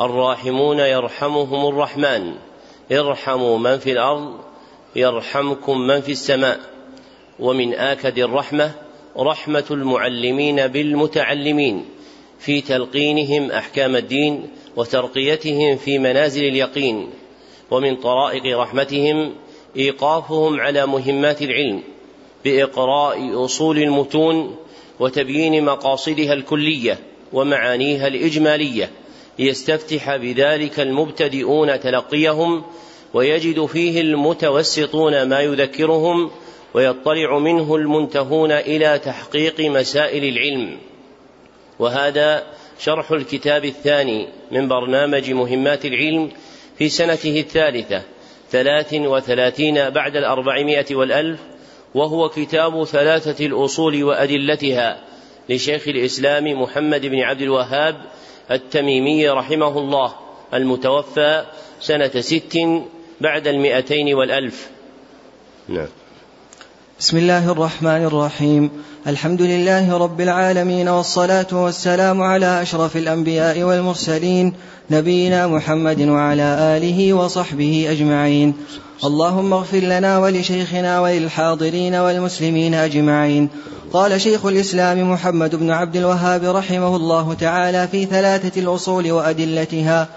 الراحمون يرحمهم الرحمن. ارحموا من في الأرض يرحمكم من في السماء. ومن آكد الرحمة رحمة المعلمين بالمتعلمين. في تلقينهم أحكام الدين وترقيتهم في منازل اليقين. ومن طرائق رحمتهم إيقافهم على مهمات العلم. بإقراء أصول المتون وتبيين مقاصدها الكلية ومعانيها الإجمالية. ليستفتح بذلك المبتدئون تلقيهم ويجد فيه المتوسطون ما يذكرهم ويطلع منه المنتهون إلى تحقيق مسائل العلم. وهذا شرح الكتاب الثاني من برنامج مهمات العلم في سنته الثالثة ثلاث وثلاثين بعد الأربعمائة والألف وهو كتاب ثلاثة الأصول وأدلتها لشيخ الإسلام محمد بن عبد الوهاب التميمي رحمه الله المتوفى سنة ست بعد المئتين والألف. نعم. بسم الله الرحمن الرحيم. الحمد لله رب العالمين والصلاة والسلام على أشرف الأنبياء والمرسلين نبينا محمد وعلى آله وصحبه أجمعين. اللهم اغفر لنا ولشيخنا وللحاضرين والمسلمين أجمعين. قال شيخ الإسلام محمد بن عبد الوهاب رحمه الله تعالى في ثلاثة الأصول وأدلتها.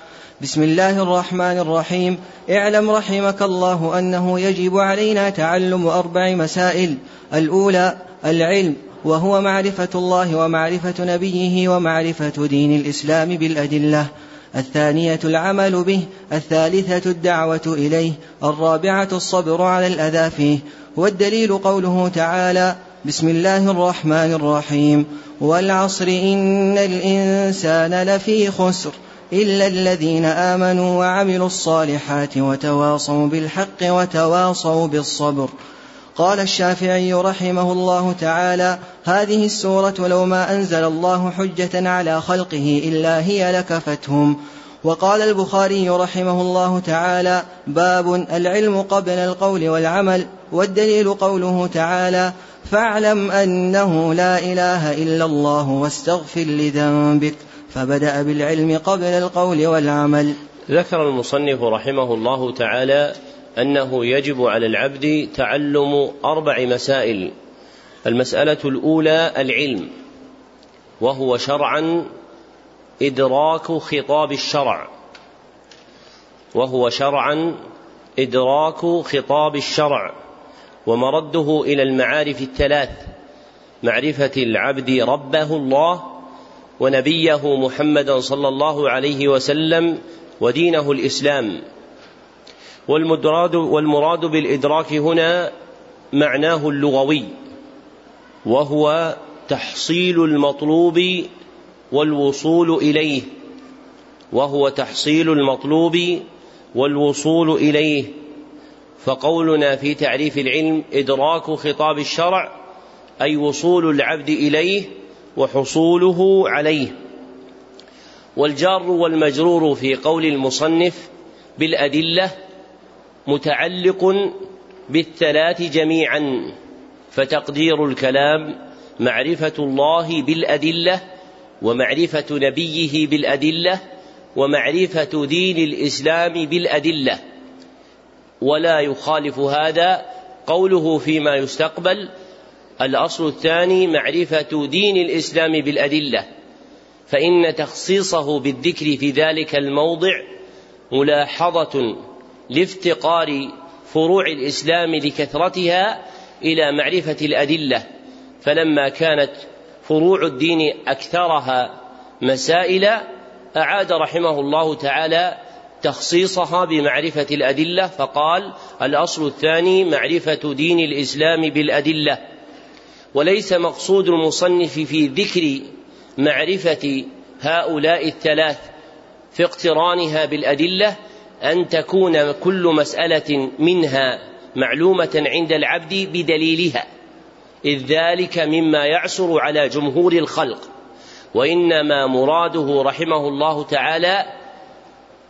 بسم الله الرحمن الرحيم. اعلم رحمك الله أنه يجب علينا تعلم أربع مسائل. الأولى العلم وهو معرفة الله ومعرفة نبيه ومعرفة دين الإسلام بالأدلة. الثانية العمل به الثالثة الدعوة إليه الرابعة الصبر على الأذى فيه. والدليل قوله تعالى بسم الله الرحمن الرحيم. والعصر إن الإنسان لفي خسر. إلا الذين آمنوا وعملوا الصالحات وتواصوا بالحق وتواصوا بالصبر. قال الشافعي رحمه الله تعالى هذه السورة لو ما أنزل الله حجة على خلقه إلا هي لكفتهم. وقال البخاري رحمه الله تعالى باب العلم قبل القول والعمل والدليل قوله تعالى فاعلم أنه لا إله إلا الله واستغفر لذنبك. فبدأ بالعلم قبل القول والعمل. ذكر المصنف رحمه الله تعالى أنه يجب على العبد تعلم أربع مسائل. المسألة الأولى العلم وهو شرعا إدراك خطاب الشرع. وهو شرعا إدراك خطاب الشرع ومرده إلى المعارف الثلاث معرفة العبد ربه الله ونبيه محمدا صلى الله عليه وسلم ودينه الإسلام. والمراد والمراد بالإدراك هنا معناه اللغوي وهو تحصيل المطلوب والوصول إليه وهو تحصيل المطلوب والوصول إليه. فقولنا في تعريف العلم إدراك خطاب الشرع أي وصول العبد إليه وحصوله عليه. والجار والمجرور في قول المصنف بالأدلة متعلق بالثلاث جميعا فتقدير الكلام معرفة الله بالأدلة ومعرفة نبيه بالأدلة ومعرفة دين الإسلام بالأدلة. ولا يخالف هذا قوله فيما يستقبل الأصل الثاني معرفة دين الإسلام بالأدلة فإن تخصيصه بالذكر في ذلك الموضع ملاحظة لافتقار فروع الإسلام لكثرتها إلى معرفة الأدلة فلما كانت فروع الدين أكثرها مسائل أعاد رحمه الله تعالى تخصيصها بمعرفة الأدلة فقال الأصل الثاني معرفة دين الإسلام بالأدلة. وليس مقصود المصنف في ذكر معرفة هؤلاء الثلاث في اقترانها بالأدلة أن تكون كل مسألة منها معلومة عند العبد بدليلها إذ ذلك مما يعسر على جمهور الخلق وإنما مراده رحمه الله تعالى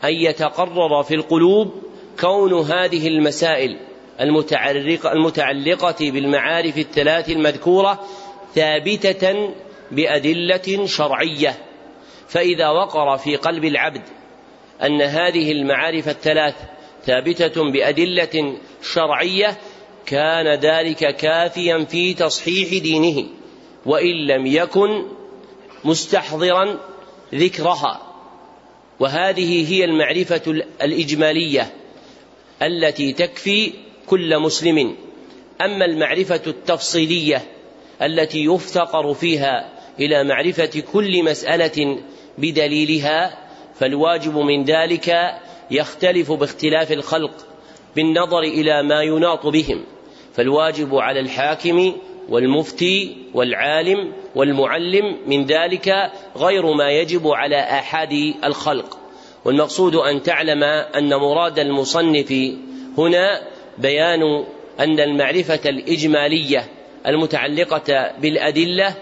أن يتقرر في القلوب كون هذه المسائل المتعلقه المتعلقة بالمعارف الثلاث المذكورة ثابتة بأدلة شرعية. فإذا وقر في قلب العبد أن هذه المعارف الثلاث ثابتة بأدلة شرعية كان ذلك كافيا في تصحيح دينه وإن لم يكن مستحضرا ذكرها. وهذه هي المعرفة الإجمالية التي تكفي كل مسلم. أما المعرفة التفصيلية التي يفتقر فيها إلى معرفة كل مسألة بدليلها فالواجب من ذلك يختلف باختلاف الخلق بالنظر إلى ما يناط بهم. فالواجب على الحاكم والمفتي والعالم والمعلم من ذلك غير ما يجب على أحد الخلق. والمقصود أن تعلم أن مراد المصنف هنا بيان أن المعرفة الإجمالية المتعلقة بالأدلة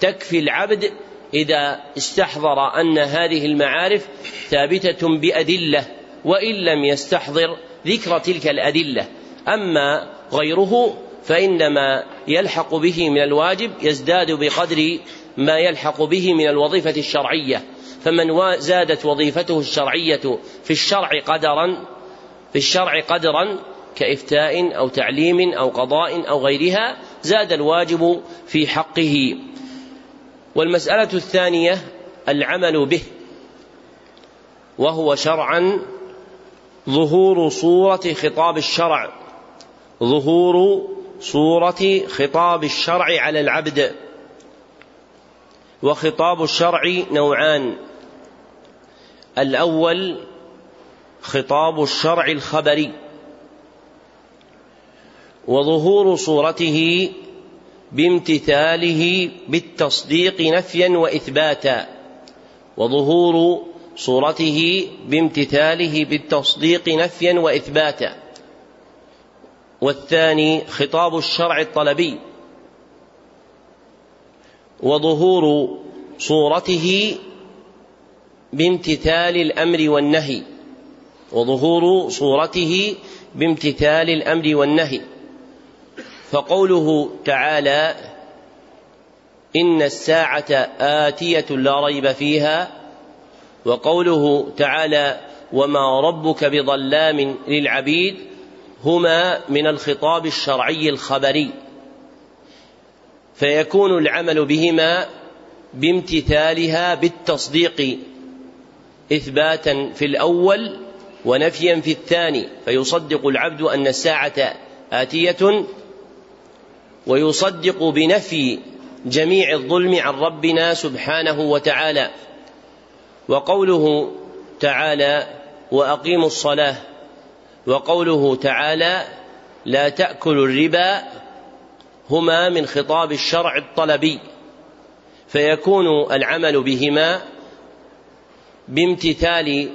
تكفي العبد إذا استحضر أن هذه المعارف ثابتة بأدلة وإن لم يستحضر ذكر تلك الأدلة. أما غيره فإنما يلحق به من الواجب يزداد بقدر ما يلحق به من الوظيفة الشرعية. فمن زادت وظيفته الشرعية في الشرع قدرا في الشرع قدرا كإفتاء أو تعليم أو قضاء أو غيرها زاد الواجب في حقه. والمسألة الثانية العمل به وهو شرعا ظهور صورة خطاب الشرع. ظهور صورة خطاب الشرع على العبد. وخطاب الشرع نوعان. الأول خطاب الشرع الخبري. وظهور صورته بامتثاله بالتصديق نفيا وإثباتا وظهور صورته بامتثاله بالتصديق نفيا وإثباتا والثاني خطاب الشرع الطلبي وظهور صورته بامتثال الأمر والنهي وظهور صورته بامتثال الأمر والنهي. فقوله تعالى إن الساعة آتية لا ريب فيها وقوله تعالى وما ربك بظلام للعبيد هما من الخطاب الشرعي الخبري. فيكون العمل بهما بامتثالها بالتصديق إثباتا في الأول ونفيا في الثاني. فيصدق العبد أن الساعة آتية ويصدق بنفي جميع الظلم عن ربنا سبحانه وتعالى. وقوله تعالى وأقيموا الصلاة. وقوله تعالى لا تأكلوا الربا هما من خطاب الشرع الطلبي. فيكون العمل بهما بامتثال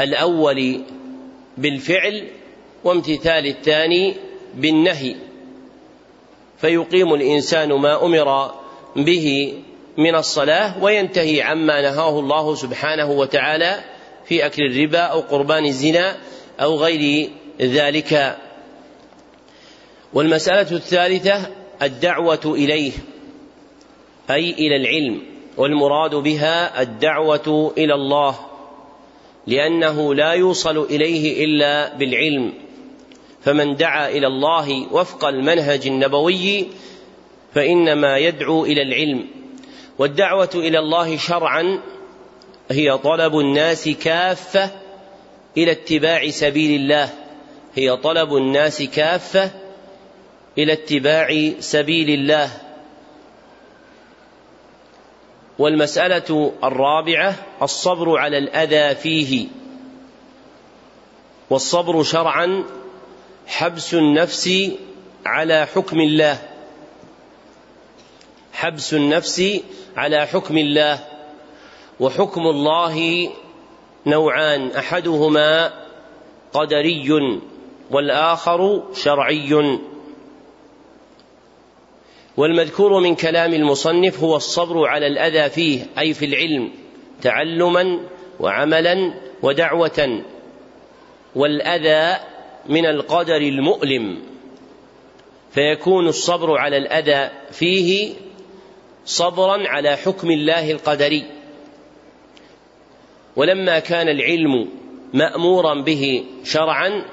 الأول بالفعل وامتثال الثاني بالنهي. فيقيم الإنسان ما أمر به من الصلاة وينتهي عما نهاه الله سبحانه وتعالى في أكل الربا أو قربان الزنا أو غير ذلك. والمسألة الثالثة الدعوة إليه أي إلى العلم والمراد بها الدعوة إلى الله لأنه لا يوصل إليه إلا بالعلم. فمن دعا إلى الله وفق المنهج النبوي فإنما يدعو إلى العلم. والدعوة إلى الله شرعا هي طلب الناس كافة إلى اتباع سبيل الله. هي طلب الناس كافة إلى اتباع سبيل الله. والمسألة الرابعة الصبر على الأذى فيه. والصبر شرعا حبس النفس على حكم الله. حبس النفس على حكم الله. وحكم الله نوعان. أحدهما قدري والآخر شرعي. والمذكور من كلام المصنف هو الصبر على الأذى فيه أي في العلم تعلما وعملا ودعوة. والأذى من القدر المؤلم. فيكون الصبر على الأذى فيه صبرا على حكم الله القدري. ولما كان العلم مامورا به شرعا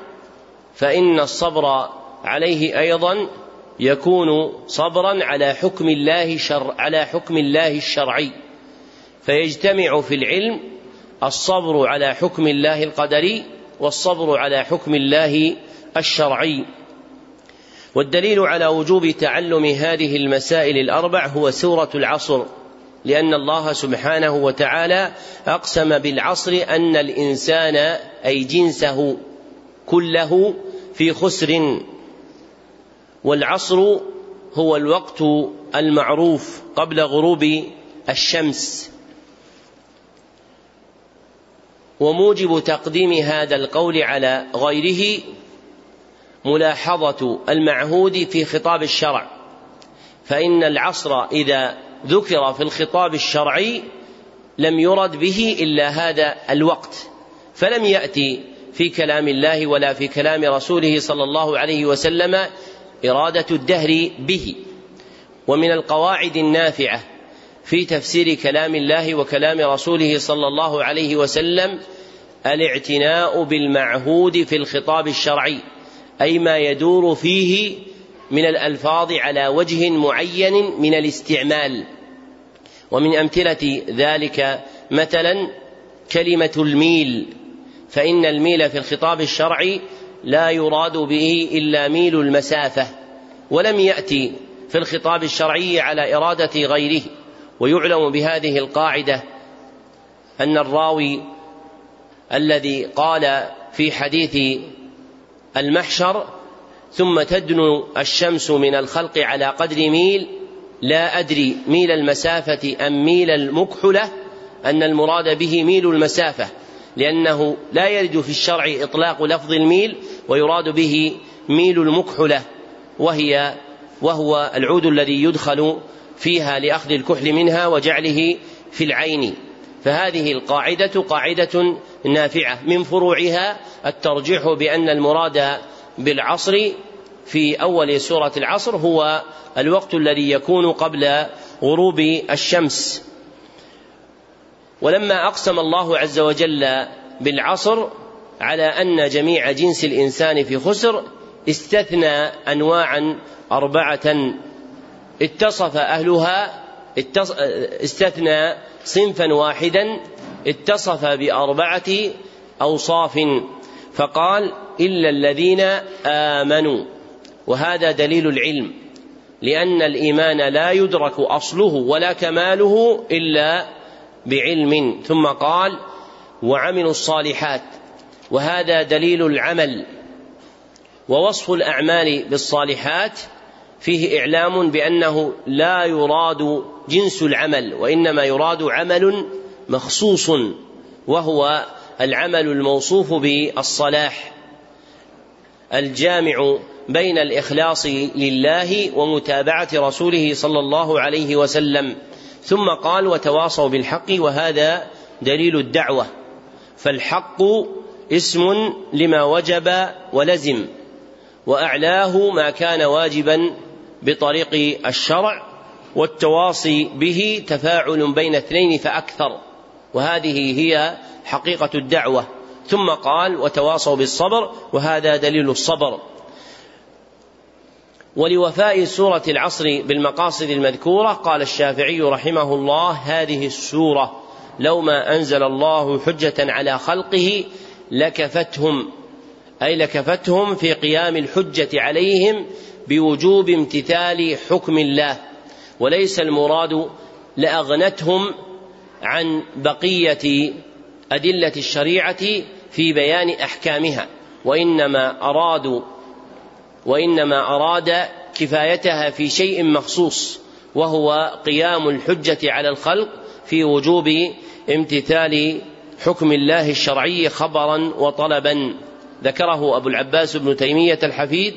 فإن الصبر عليه أيضا يكون صبرا على حكم الله شر على حكم الله الشرعي. فيجتمع في العلم الصبر على حكم الله القدري والصبر على حكم الله الشرعي. والدليل على وجوب تعلم هذه المسائل الأربع هو سورة العصر لأن الله سبحانه وتعالى أقسم بالعصر أن الإنسان أي جنسه كله في خسر والعصر هو الوقت المعروف قبل غروب الشمس. وموجب تقديم هذا القول على غيره ملاحظة المعهود في خطاب الشرع. فإن العصر إذا ذكر في الخطاب الشرعي لم يرد به إلا هذا الوقت فلم يأتي في كلام الله ولا في كلام رسوله صلى الله عليه وسلم إرادة الدهر به. ومن القواعد النافعة في تفسير كلام الله وكلام رسوله صلى الله عليه وسلم الاعتناء بالمعهود في الخطاب الشرعي أي ما يدور فيه من الألفاظ على وجه معين من الاستعمال. ومن أمثلة ذلك مثلا كلمة الميل فإن الميل في الخطاب الشرعي لا يراد به إلا ميل المسافة ولم يأتي في الخطاب الشرعي على إرادة غيره. ويعلم بهذه القاعدة أن الراوي الذي قال في حديث المحشر ثم تدنو الشمس من الخلق على قدر ميل لا أدري ميل المسافة أم ميل المكحلة أن المراد به ميل المسافة لأنه لا يرد في الشرع إطلاق لفظ الميل ويراد به ميل المكحلة وهي وهو العود الذي يدخل فيها لأخذ الكحل منها وجعله في العين. فهذه القاعدة قاعدة نافعة. من فروعها الترجيح بأن المراد بالعصر في أول سورة العصر هو الوقت الذي يكون قبل غروب الشمس. ولما أقسم الله عز وجل بالعصر على أن جميع جنس الإنسان في خسر استثنى انواعا أربعة اتصف أهلها استثنى صنفا واحدا اتصف بأربعة أوصاف. فقال إلا الذين آمنوا. وهذا دليل العلم لأن الإيمان لا يدرك أصله ولا كماله إلا بعلم. ثم قال وعملوا الصالحات. وهذا دليل العمل. ووصف الأعمال بالصالحات فيه إعلام بأنه لا يراد جنس العمل وإنما يراد عمل مخصوص وهو العمل الموصوف بالصلاح الجامع بين الإخلاص لله ومتابعة رسوله صلى الله عليه وسلم. ثم قال وتواصوا بالحق وهذا دليل الدعوة. فالحق اسم لما وجب ولزم وأعلاه ما كان واجبا بطريق الشرع والتواصي به تفاعل بين اثنين فأكثر. وهذه هي حقيقة الدعوة. ثم قال وتواصوا بالصبر وهذا دليل الصبر. ولوفاء سورة العصر بالمقاصد المذكورة قال الشافعي رحمه الله هذه السورة لو ما أنزل الله حجة على خلقه لكفتهم أي لكفتهم في قيام الحجة عليهم بوجوب امتثال حكم الله وليس المراد لأغنتهم عن بقية أدلة الشريعة في بيان أحكامها وإنما أرادوا وإنما أراد كفايتها في شيء مخصوص وهو قيام الحجة على الخلق في وجوب امتثال حكم الله الشرعي خبرا وطلبا. ذكره أبو العباس بن تيمية الحفيد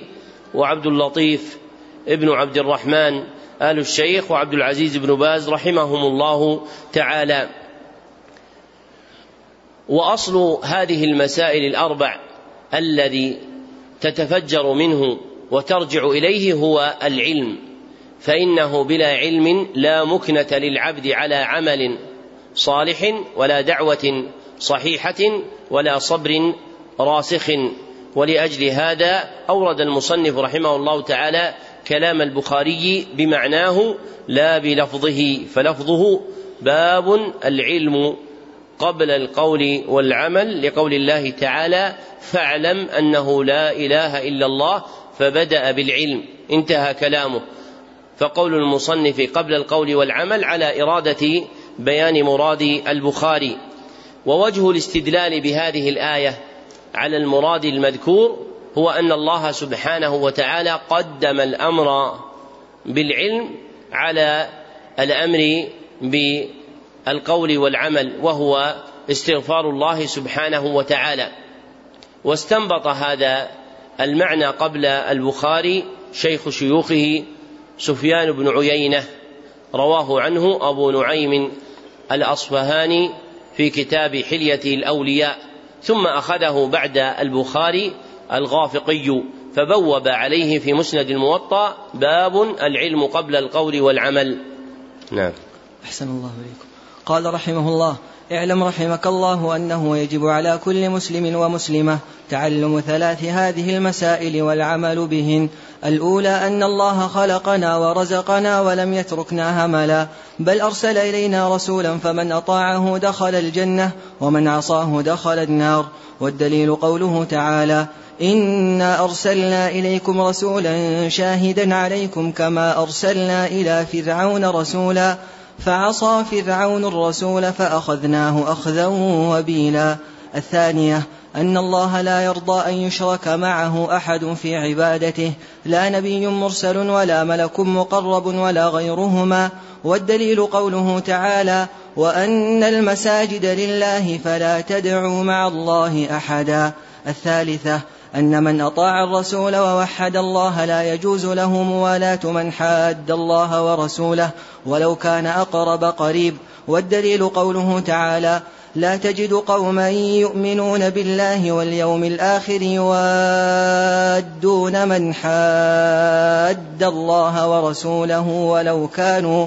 وعبد اللطيف ابن عبد الرحمن آل الشيخ وعبد العزيز بن باز رحمهم الله تعالى. وأصل هذه المسائل الأربع الذي تتفجر منه وترجع إليه هو العلم فإنه بلا علم لا مكنة للعبد على عمل صالح ولا دعوة صحيحة ولا صبر راسخ. ولأجل هذا أورد المصنف رحمه الله تعالى كلام البخاري بمعناه لا بلفظه فلفظه باب العلم قبل القول والعمل لقول الله تعالى فاعلم أنه لا إله إلا الله فبدأ بالعلم انتهى كلامه. فقول المصنف قبل القول والعمل على إرادة بيان مراد البخاري. ووجه الاستدلال بهذه الآية على المراد المذكور هو أن الله سبحانه وتعالى قدم الأمر بالعلم على الأمر بالقول والعمل وهو استغفار الله سبحانه وتعالى. واستنبط هذا المعنى قبل البخاري شيخ شيوخه سفيان بن عيينة رواه عنه أبو نعيم الأصفهاني في كتاب حلية الأولياء. ثم أخذه بعد البخاري الغافقي فبوب عليه في مسند الموطأ باب العلم قبل القول والعمل. نعم. أحسن الله إليكم. قال رحمه الله اعلم رحمك الله أنه يجب على كل مسلم ومسلمة تعلم ثلاث هذه المسائل والعمل بهن. الأولى أن الله خلقنا ورزقنا ولم يتركنا هملا بل أرسل إلينا رسولا فمن أطاعه دخل الجنة ومن عصاه دخل النار. والدليل قوله تعالى إنا أرسلنا إليكم رسولا شاهدا عليكم كما أرسلنا إلى فرعون رسولا. فعصى فرعون الرسول فأخذناه أخذا وبيلا. الثانية أن الله لا يرضى أن يشرك معه أحد في عبادته. لا نبي مرسل ولا ملك مقرب ولا غيرهما. والدليل قوله تعالى وأن المساجد لله فلا تدعوا مع الله أحدا. الثالثة أن من أطاع الرسول ووحد الله لا يجوز له موالاة من حاد الله ورسوله ولو كان أقرب قريب. والدليل قوله تعالى لا تجد قوما يؤمنون بالله واليوم الآخر يوادون من حاد الله ورسوله ولو كانوا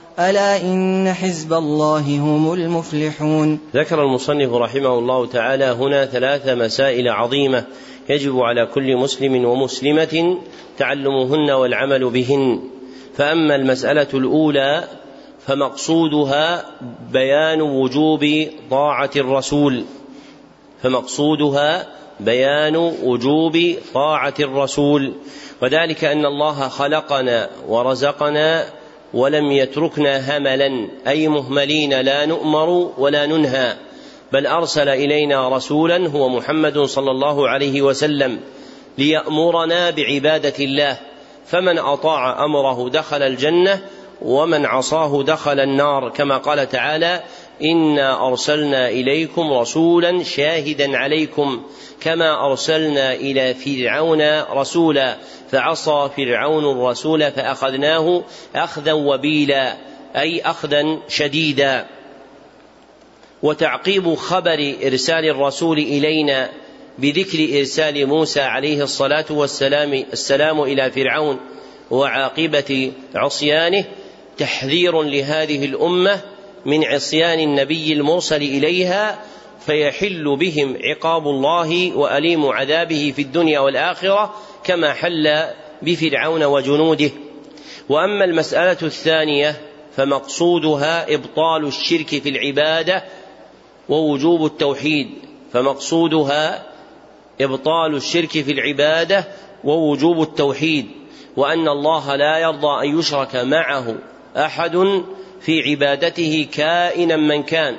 ألا إن حزب الله هم المفلحون. ذكر المصنف رحمه الله تعالى هنا ثلاث مسائل عظيمة يجب على كل مسلم ومسلمة تعلمهن والعمل بهن. فأما المسألة الأولى فمقصودها بيان وجوب طاعة الرسول. فمقصودها بيان وجوب طاعة الرسول. وذلك أن الله خلقنا ورزقنا ولم يتركنا هملا أي مهملين لا نؤمر ولا ننهى بل أرسل إلينا رسولا هو محمد صلى الله عليه وسلم ليأمرنا بعبادة الله فمن أطاع أمره دخل الجنة ومن عصاه دخل النار كما قال تعالى انا ارسلنا اليكم رسولا شاهدا عليكم كما ارسلنا إلى فرعون رسولا فعصى فرعون الرسول فاخذناه اخذا وبيلا أي اخذا شديدا. وتعقيب خبر إرسال الرسول إلينا بذكر إرسال موسى عليه الصلاة والسلام السلام إلى فرعون وعاقبة عصيانه تحذير لهذه الأمة من عصيان النبي المرسل إليها فيحل بهم عقاب الله وأليم عذابه في الدنيا والآخرة كما حل بفرعون وجنوده. وأما المسألة الثانية فمقصودها إبطال الشرك في العبادة ووجوب التوحيد فمقصودها إبطال الشرك في العبادة ووجوب التوحيد وأن الله لا يرضى أن يشرك معه أحد في عبادته كائنا من كان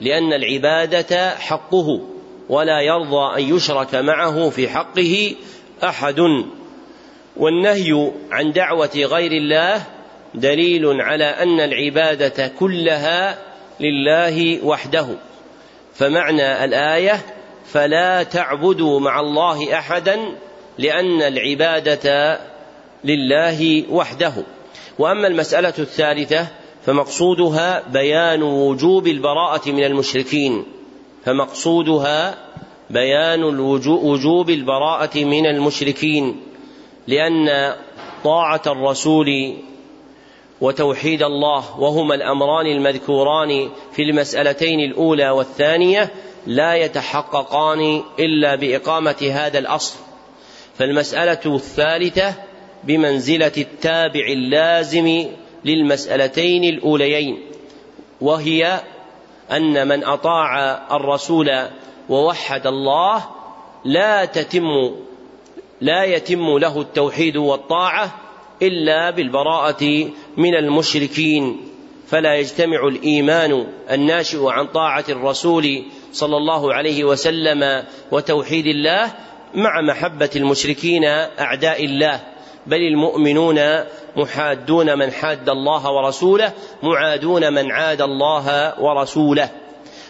لأن العبادة حقه ولا يرضى أن يشرك معه في حقه أحد. والنهي عن دعوة غير الله دليل على أن العبادة كلها لله وحده. فمعنى الآية فلا تعبدوا مع الله أحدا لأن العبادة لله وحده. وأما المسألة الثالثة فمقصودها بيان وجوب البراءة من المشركين. فمقصودها بيان وجوب البراءة من المشركين. لأن طاعة الرسول وتوحيد الله وهما الأمران المذكوران في المسألتين الأولى والثانية لا يتحققان إلا بإقامة هذا الأصل. فالمسألة الثالثة بمنزلة التابع اللازم للمسألتين الأوليين وهي أن من أطاع الرسول ووحد الله لا تتم لا يتم له التوحيد والطاعة إلا بالبراءة من المشركين فلا يجتمع الإيمان الناشئ عن طاعة الرسول صلى الله عليه وسلم وتوحيد الله مع محبة المشركين أعداء الله. بل المؤمنون محادون من حاد الله ورسوله معادون من عاد الله ورسوله.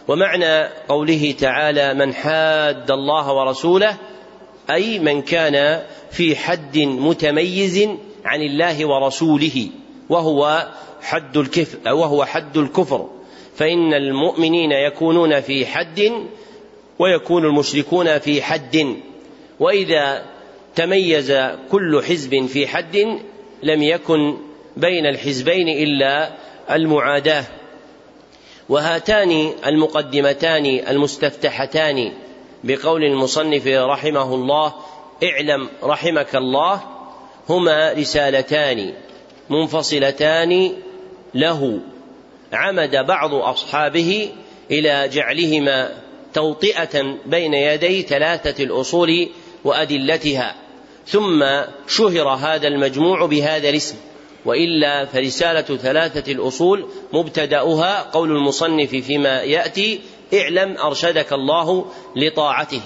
ومعنى قوله تعالى من حاد الله ورسوله أي من كان في حد متميز عن الله ورسوله وهو حد الكفر وهو حد الكفر. فإن المؤمنين يكونون في حد ويكون المشركون في حد. وإذا تميز كل حزب في حد لم يكن بين الحزبين إلا المعاداة. وهاتان المقدمتان المستفتحتان بقول المصنف رحمه الله اعلم رحمك الله هما رسالتان منفصلتان له. عمد بعض أصحابه إلى جعلهما توطئة بين يدي ثلاثة الأصول وأدلتها. ثم شهر هذا المجموع بهذا الاسم وإلا فرسالة ثلاثة الأصول مبتدأها قول المصنف فيما يأتي اعلم أرشدك الله لطاعته.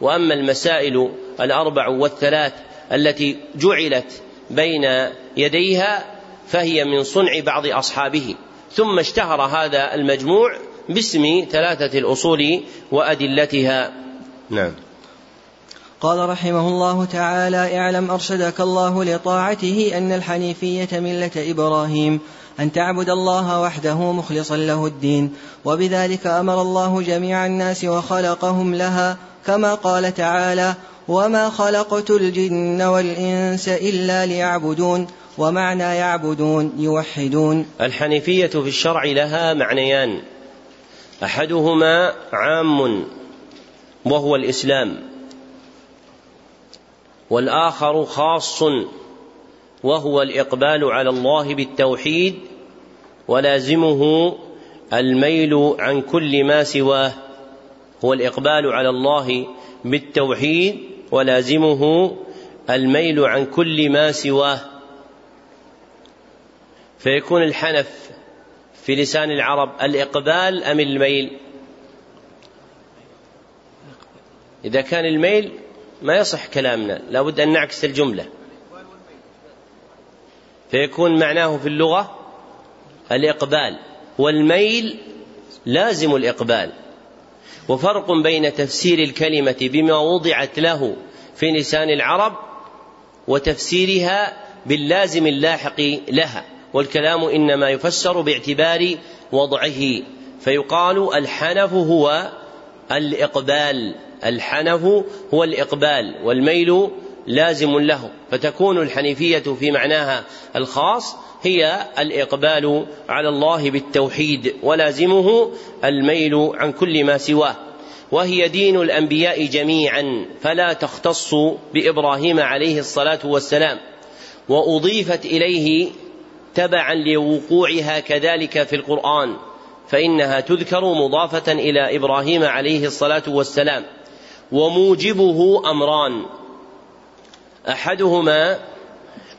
وأما المسائل الأربع والثلاث التي جعلت بين يديها فهي من صنع بعض أصحابه. ثم اشتهر هذا المجموع باسم ثلاثة الأصول وأدلتها. نعم. قال رحمه الله تعالى اعلم أرشدك الله لطاعته أن الحنيفية ملة إبراهيم أن تعبد الله وحده مخلصا له الدين وبذلك أمر الله جميع الناس وخلقهم لها كما قال تعالى وما خلقت الجن والإنس إلا ليعبدون ومعنى يعبدون يوحدون. الحنيفية في الشرع لها معنيان أحدهما عام وهو الإسلام. والآخر خاص وهو الإقبال على الله بالتوحيد ولازمه الميل عن كل ما سواه. هو الإقبال على الله بالتوحيد ولازمه الميل عن كل ما سواه. فيكون الحنف في لسان العرب الإقبال أم الميل؟ إذا كان الميل ما يصح كلامنا لابد أن نعكس الجملة. فيكون معناه في اللغة الإقبال والميل لازم الإقبال. وفرق بين تفسير الكلمة بما وضعت له في لسان العرب وتفسيرها باللازم اللاحق لها والكلام إنما يفسر باعتبار وضعه. فيقال الحنف هو الإقبال. الحنف هو الإقبال والميل لازم له فتكون الحنيفية في معناها الخاص هي الإقبال على الله بالتوحيد ولازمه الميل عن كل ما سواه. وهي دين الأنبياء جميعا فلا تختص بإبراهيم عليه الصلاة والسلام. وأضيفت إليه تبعا لوقوعها كذلك في القرآن فإنها تذكر مضافة إلى إبراهيم عليه الصلاة والسلام. وموجبه أمران. أحدهما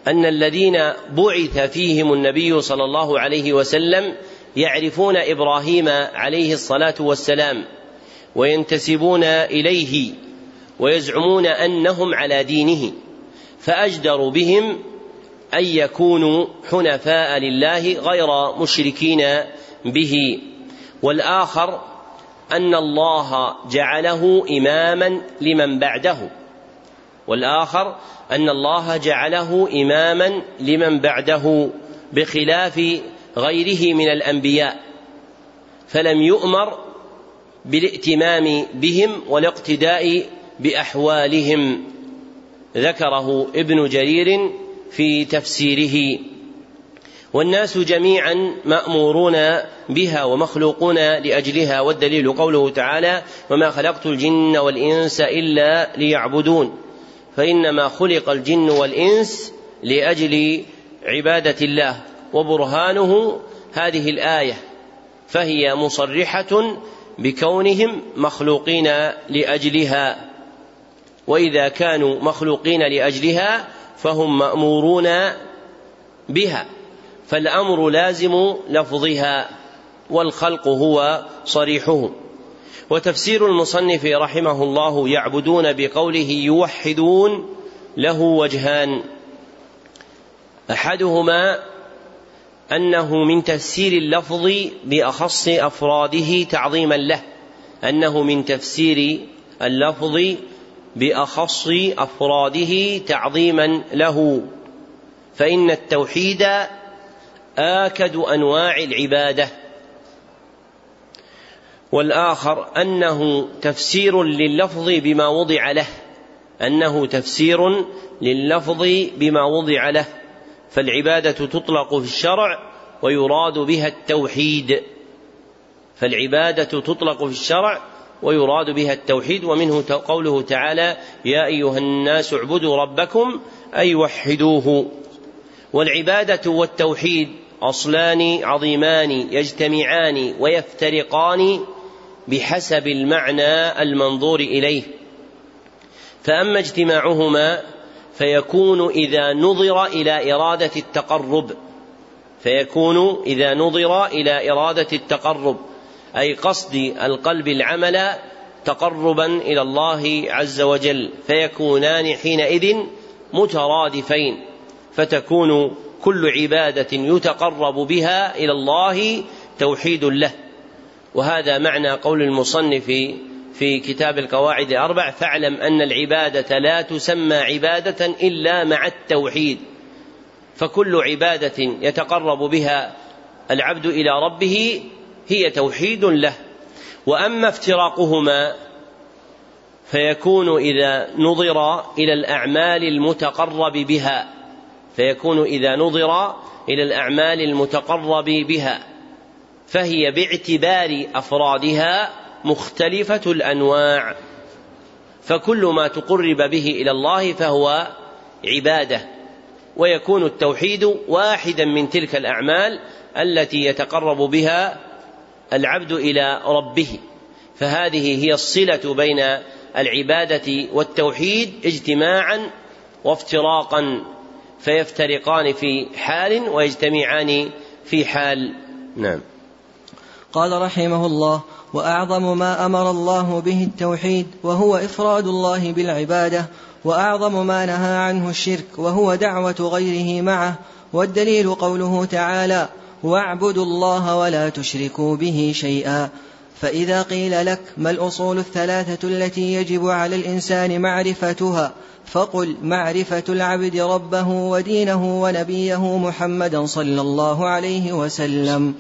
أن الذين بعث فيهم النبي صلى الله عليه وسلم يعرفون إبراهيم عليه الصلاة والسلام وينتسبون إليه ويزعمون أنهم على دينه فاجدر بهم أن يكونوا حنفاء لله غير مشركين به. والآخر أن الله جعله إماما لمن بعده. والآخر أن الله جعله إماما لمن بعده بخلاف غيره من الأنبياء. فلم يؤمر بالائتمام بهم والاقتداء بأحوالهم. ذكره ابن جرير في تفسيره. والناس جميعا مأمورون بها ومخلوقون لأجلها والدليل قوله تعالى وما خلقت الجن والإنس إلا ليعبدون فإنما خلق الجن والإنس لأجل عبادة الله وبرهانه هذه الآية فهي مصرحة بكونهم مخلوقين لأجلها. وإذا كانوا مخلوقين لأجلها فهم مأمورون بها. فالأمر لازم لفظها والخلق هو صريحه. وتفسير المصنف رحمه الله يعبدون بقوله يوحدون له وجهان. أحدهما أنه من تفسير اللفظ بأخص أفراده تعظيما له أنه من تفسير اللفظ بأخص أفراده تعظيما له. فإن التوحيد آكد أنواع العبادة. والآخر أنه تفسير لللفظ بما وضع له. أنه تفسير لللفظ بما وضع له. فالعبادة تطلق في الشرع ويراد بها التوحيد. فالعبادة تطلق في الشرع ويراد بها التوحيد. ومنه قوله تعالى يا أيها الناس اعبدوا ربكم أي وحدوه. والعبادة والتوحيد أصلان عظيمان يجتمعان ويفترقان بحسب المعنى المنظور إليه. فأما اجتماعهما فيكون إذا نظر إلى إرادة التقرب فيكون إذا نظر إلى إرادة التقرب أي قصد القلب العمل تقربا إلى الله عز وجل فيكونان حينئذ مترادفين فتكون كل عبادة يتقرب بها إلى الله توحيد له. وهذا معنى قول المصنف في كتاب القواعد الأربع فاعلم أن العبادة لا تسمى عبادة إلا مع التوحيد. فكل عبادة يتقرب بها العبد إلى ربه هي توحيد له. وأما افتراقهما فيكون إذا نظر إلى الأعمال المتقرب بها. فيكون إذا نظر إلى الأعمال المتقرب بها فهي باعتبار أفرادها مختلفة الأنواع. فكل ما تقرب به إلى الله فهو عبادة ويكون التوحيد واحدا من تلك الأعمال التي يتقرب بها العبد إلى ربه. فهذه هي الصلة بين العبادة والتوحيد اجتماعا وافتراقا. فيفترقان في حال ويجتمعان في حال. نعم. قال رحمه الله وأعظم ما أمر الله به التوحيد وهو إفراد الله بالعبادة وأعظم ما نهى عنه الشرك وهو دعوة غيره معه والدليل قوله تعالى واعبدوا الله ولا تشركوا به شيئا. فإذا قيل لك ما الأصول الثلاثة التي يجب على الإنسان معرفتها فقل معرفة العبد ربه ودينه ونبيه محمدا صلى الله عليه وسلم.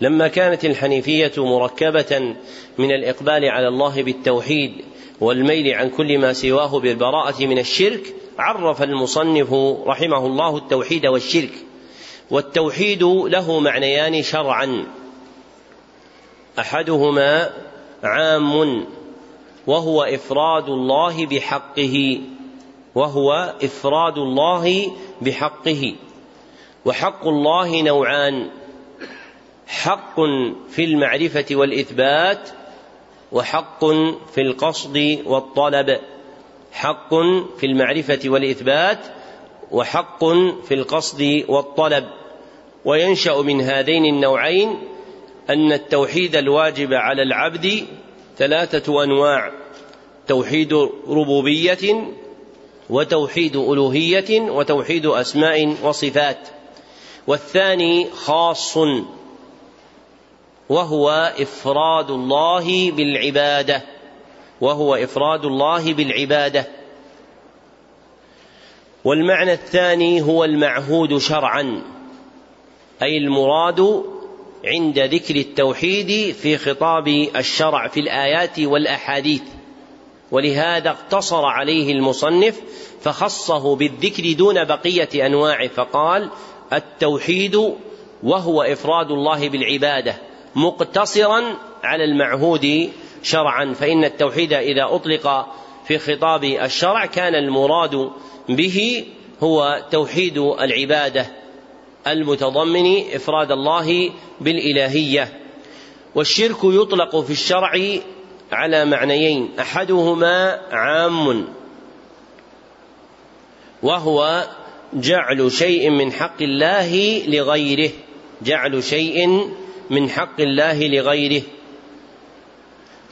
لما كانت الحنيفية مركبة من الإقبال على الله بالتوحيد والميل عن كل ما سواه بالبراءة من الشرك عرف المصنف رحمه الله التوحيد والشرك والتوحيد له معنيان شرعا أحدهما عام وهو إفراد الله بحقه وهو إفراد الله بحقه. وحق الله نوعان حق في المعرفة والإثبات وحق في القصد والطلب. حق في المعرفة والإثبات وحق في القصد والطلب. وينشأ من هذين النوعين أن التوحيد الواجب على العبد ثلاثة أنواع توحيد ربوبية وتوحيد ألوهية وتوحيد أسماء وصفات. والثاني خاص وهو إفراد الله بالعبادة وهو إفراد الله بالعبادة. والمعنى الثاني هو المعهود شرعا أي المراد عند ذكر التوحيد في خطاب الشرع في الآيات والأحاديث. ولهذا اقتصر عليه المصنف فخصه بالذكر دون بقية انواعه فقال التوحيد وهو إفراد الله بالعبادة مقتصرا على المعهود شرعا فإن التوحيد إذا أطلق في خطاب الشرع كان المراد به هو توحيد العبادة. المتضمن إفراد الله بالإلهية والشرك يطلق في الشرع على معنيين أحدهما عام وهو جعل شيء من حق الله لغيره جعل شيء من حق الله لغيره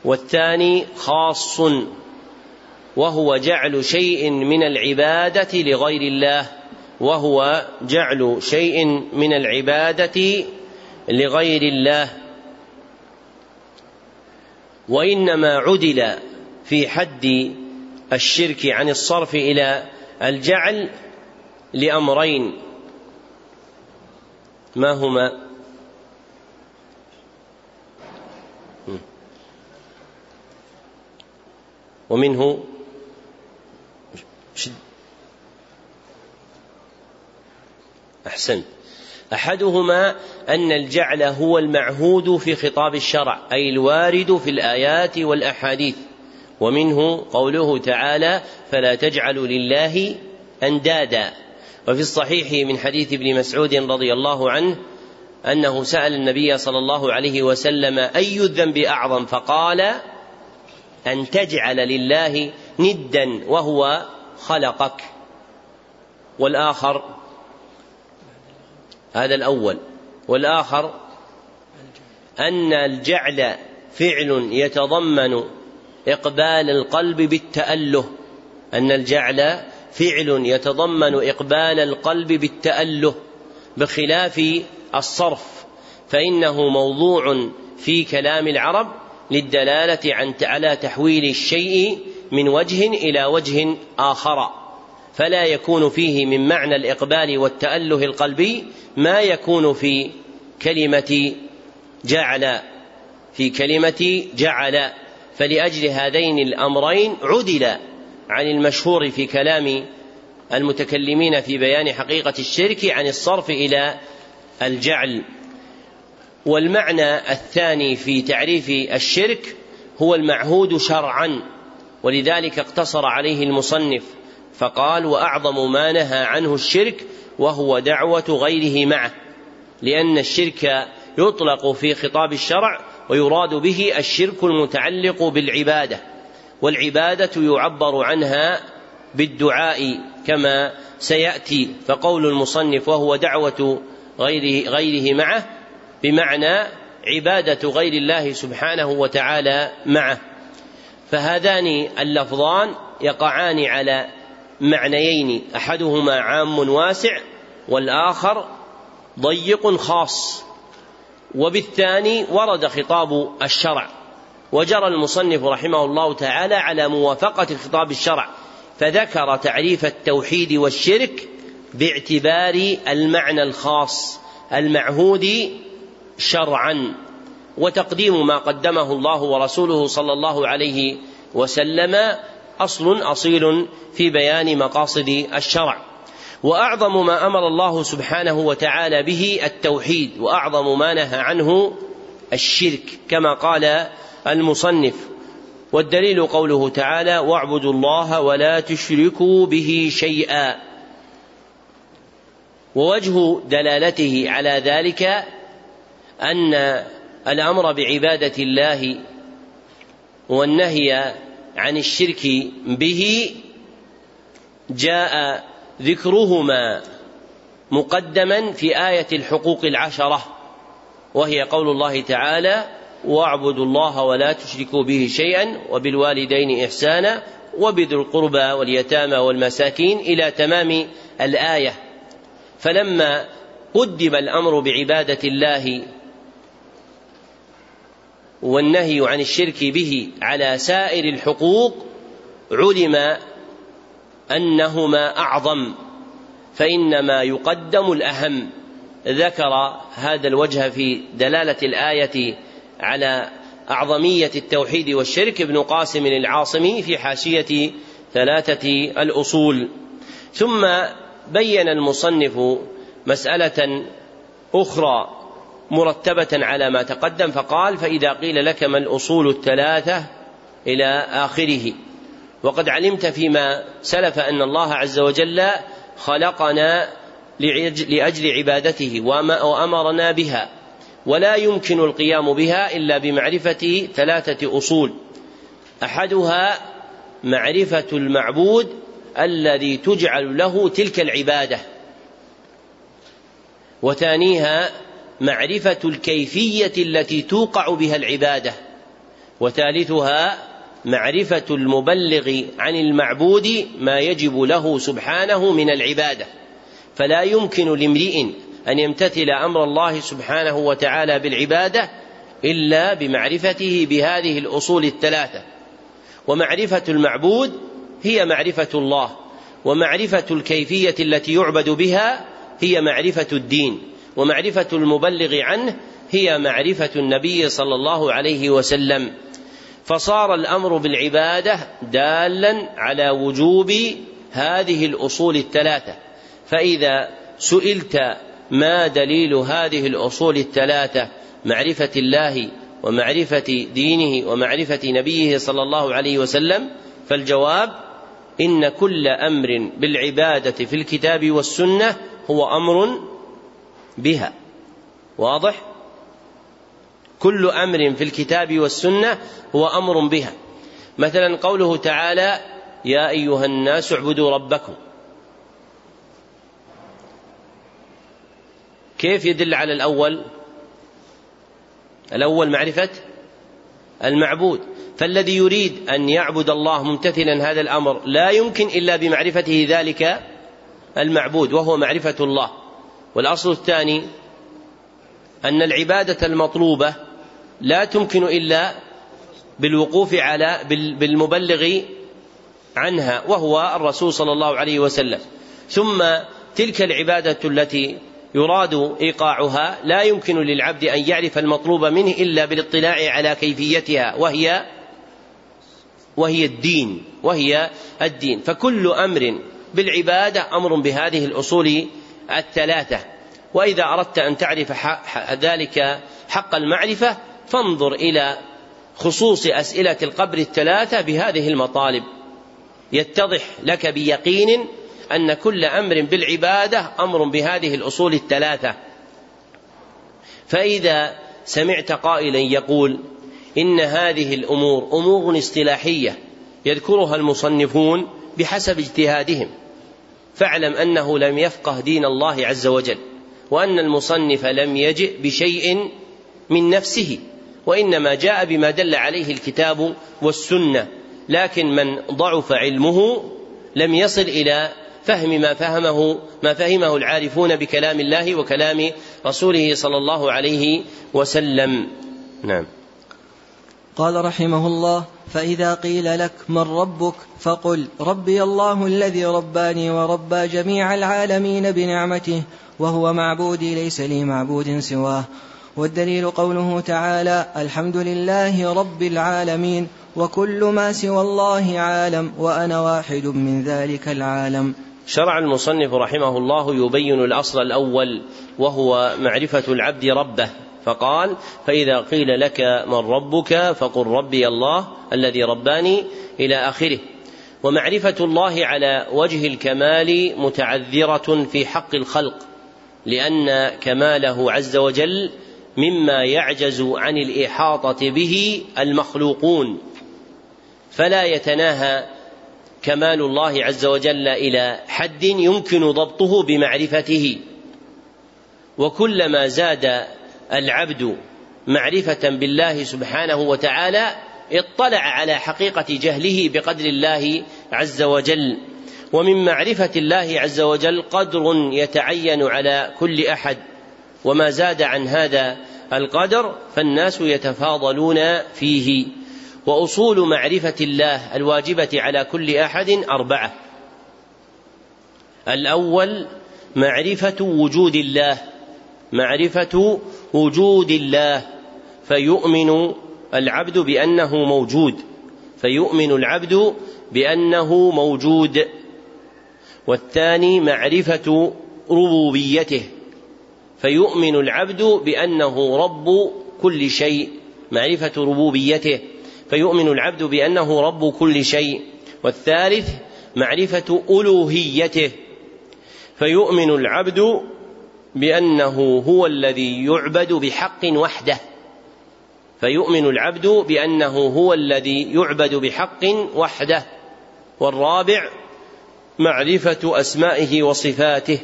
والثاني خاص وهو جعل شيء من العبادة لغير الله. وهو جعل شيء من العبادة لغير الله. وإنما عدل في حد الشرك عن الصرف إلى الجعل لأمرين. ما هما؟ ومنه أحسنت. أحدهما أن الجعل هو المعهود في خطاب الشرع أي الوارد في الآيات والأحاديث. ومنه قوله تعالى فلا تجعلوا لله أندادا. وفي الصحيح من حديث ابن مسعود رضي الله عنه أنه سأل النبي صلى الله عليه وسلم أي الذنب أعظم؟ فقال أن تجعل لله ندا وهو خلقك. والآخر هذا الأول. والآخر أن الجعل فعل يتضمن إقبال القلب بالتأله. أن الجعل فعل يتضمن إقبال القلب بالتأله بخلاف الصرف. فإنه موضوع في كلام العرب للدلالة عن على تحويل الشيء من وجه إلى وجه آخر. فلا يكون فيه من معنى الإقبال والتأله القلبي ما يكون في كلمة جعل في كلمة جعل. فلأجل هذين الأمرين عدل عن المشهور في كلام المتكلمين في بيان حقيقة الشرك عن الصرف إلى الجعل. والمعنى الثاني في تعريف الشرك هو المعهود شرعا ولذلك اقتصر عليه المصنف. فقال وأعظم ما نهى عنه الشرك وهو دعوة غيره معه لأن الشرك يطلق في خطاب الشرع ويراد به الشرك المتعلق بالعبادة والعبادة يعبر عنها بالدعاء كما سيأتي فقول المصنف وهو دعوة غيره غيره معه بمعنى عبادة غير الله سبحانه وتعالى معه فهذان اللفظان يقعان على معنيين أحدهما عام واسع والآخر ضيق خاص وبالثاني ورد خطاب الشرع. وجرى المصنف رحمه الله تعالى على موافقة خطاب الشرع فذكر تعريف التوحيد والشرك باعتبار المعنى الخاص المعهود شرعا. وتقديم ما قدمه الله ورسوله صلى الله عليه وسلم أصل أصيل في بيان مقاصد الشرع. وأعظم ما أمر الله سبحانه وتعالى به التوحيد وأعظم ما نهى عنه الشرك كما قال المصنف. والدليل قوله تعالى واعبدوا الله ولا تشركوا به شيئا. ووجه دلالته على ذلك أن الأمر بعبادة الله والنهي عن الشرك به جاء ذكرهما مقدما في آية الحقوق العشرة وهي قول الله تعالى واعبدوا الله ولا تشركوا به شيئا وبالوالدين إحسانا وبذي القربى واليتامى والمساكين إلى تمام الآية فلما قدم الأمر بعبادة الله والنهي عن الشرك به على سائر الحقوق علم أنهما أعظم فإنما يقدم الأهم. ذكر هذا الوجه في دلالة الآية على أعظمية التوحيد والشرك ابن قاسم العاصمي في حاشية ثلاثة الأصول. ثم بين المصنف مسألة أخرى. مرتبة على ما تقدم فقال فإذا قيل لك ما الأصول الثلاثة إلى آخره. وقد علمت فيما سلف أن الله عز وجل خلقنا لأجل عبادته وأمرنا بها. ولا يمكن القيام بها إلا بمعرفة ثلاثة أصول. أحدها معرفة المعبود الذي تجعل له تلك العبادة. وثانيها معرفة الكيفية التي توقع بها العبادة وثالثها معرفة المبلغ عن المعبود ما يجب له سبحانه من العبادة. فلا يمكن لامرئ أن يمتثل أمر الله سبحانه وتعالى بالعبادة إلا بمعرفته بهذه الأصول الثلاثة. ومعرفة المعبود هي معرفة الله ومعرفة الكيفية التي يعبد بها هي معرفة الدين. ومعرفة المبلغ عنه هي معرفة النبي صلى الله عليه وسلم. فصار الأمر بالعبادة دالا على وجوب هذه الأصول الثلاثة. فإذا سئلت ما دليل هذه الأصول الثلاثة معرفة الله ومعرفة دينه ومعرفة نبيه صلى الله عليه وسلم فالجواب إن كل أمر بالعبادة في الكتاب والسنة هو أمر بها. واضح؟ كل أمر في الكتاب والسنة هو أمر بها. مثلا قوله تعالى يا أيها الناس اعبدوا ربكم. كيف يدل على الأول؟ الأول معرفة المعبود. فالذي يريد أن يعبد الله ممتثلا هذا الأمر لا يمكن إلا بمعرفته ذلك المعبود وهو معرفة الله. والأصل الثاني أن العبادة المطلوبة لا تمكن إلا بالوقوف على بالمبلغ عنها وهو الرسول صلى الله عليه وسلم. ثم تلك العبادة التي يراد إيقاعها لا يمكن للعبد أن يعرف المطلوب منه إلا بالاطلاع على كيفيتها وهي وهي الدين وهي الدين. فكل أمر بالعبادة أمر بهذه الأصول الثلاثة. وإذا أردت أن تعرف ذلك حق المعرفة فانظر إلى خصوص أسئلة القبر الثلاثة بهذه المطالب. يتضح لك بيقين أن كل أمر بالعبادة أمر بهذه الأصول الثلاثة. فإذا سمعت قائلا يقول إن هذه الأمور أمور اصطلاحية يذكرها المصنفون بحسب اجتهادهم. فاعلم أنه لم يفقه دين الله عز وجل وأن المصنف لم يجئ بشيء من نفسه وإنما جاء بما دل عليه الكتاب والسنة لكن من ضعف علمه لم يصل إلى فهم ما فهمه ما فهمه العارفون بكلام الله وكلام رسوله صلى الله عليه وسلم. نعم. قال رحمه الله فإذا قيل لك من ربك فقل ربي الله الذي رباني وربى جميع العالمين بنعمته وهو معبودي ليس لي معبود سواه. والدليل قوله تعالى الحمد لله رب العالمين وكل ما سوى الله عالم وأنا واحد من ذلك العالم. شرع المصنف رحمه الله يبين الأصل الأول وهو معرفة العبد ربه. فقال فإذا قيل لك من ربك فقل ربي الله الذي رباني إلى آخره. ومعرفة الله على وجه الكمال متعذرة في حق الخلق لأن كماله عز وجل مما يعجز عن الإحاطة به المخلوقون. فلا يتناهى كمال الله عز وجل إلى حد يمكن ضبطه بمعرفته. وكلما زاد العبد معرفة بالله سبحانه وتعالى اطلع على حقيقة جهله بقدر الله عز وجل. ومن معرفة الله عز وجل قدر يتعين على كل أحد. وما زاد عن هذا القدر فالناس يتفاضلون فيه. وأصول معرفة الله الواجبة على كل أحد أربعة. الأول معرفة وجود الله معرفة وجود الله فيؤمن العبد بأنه موجود فيؤمن العبد بأنه موجود. والثاني معرفة ربوبيته فيؤمن العبد بأنه رب كل شيء معرفة ربوبيته فيؤمن العبد بأنه رب كل شيء. والثالث معرفة ألوهيته فيؤمن العبد بأنه هو الذي يعبد بحق وحده. فيؤمن العبد بأنه هو الذي يعبد بحق وحده. والرابع معرفة أسمائه وصفاته.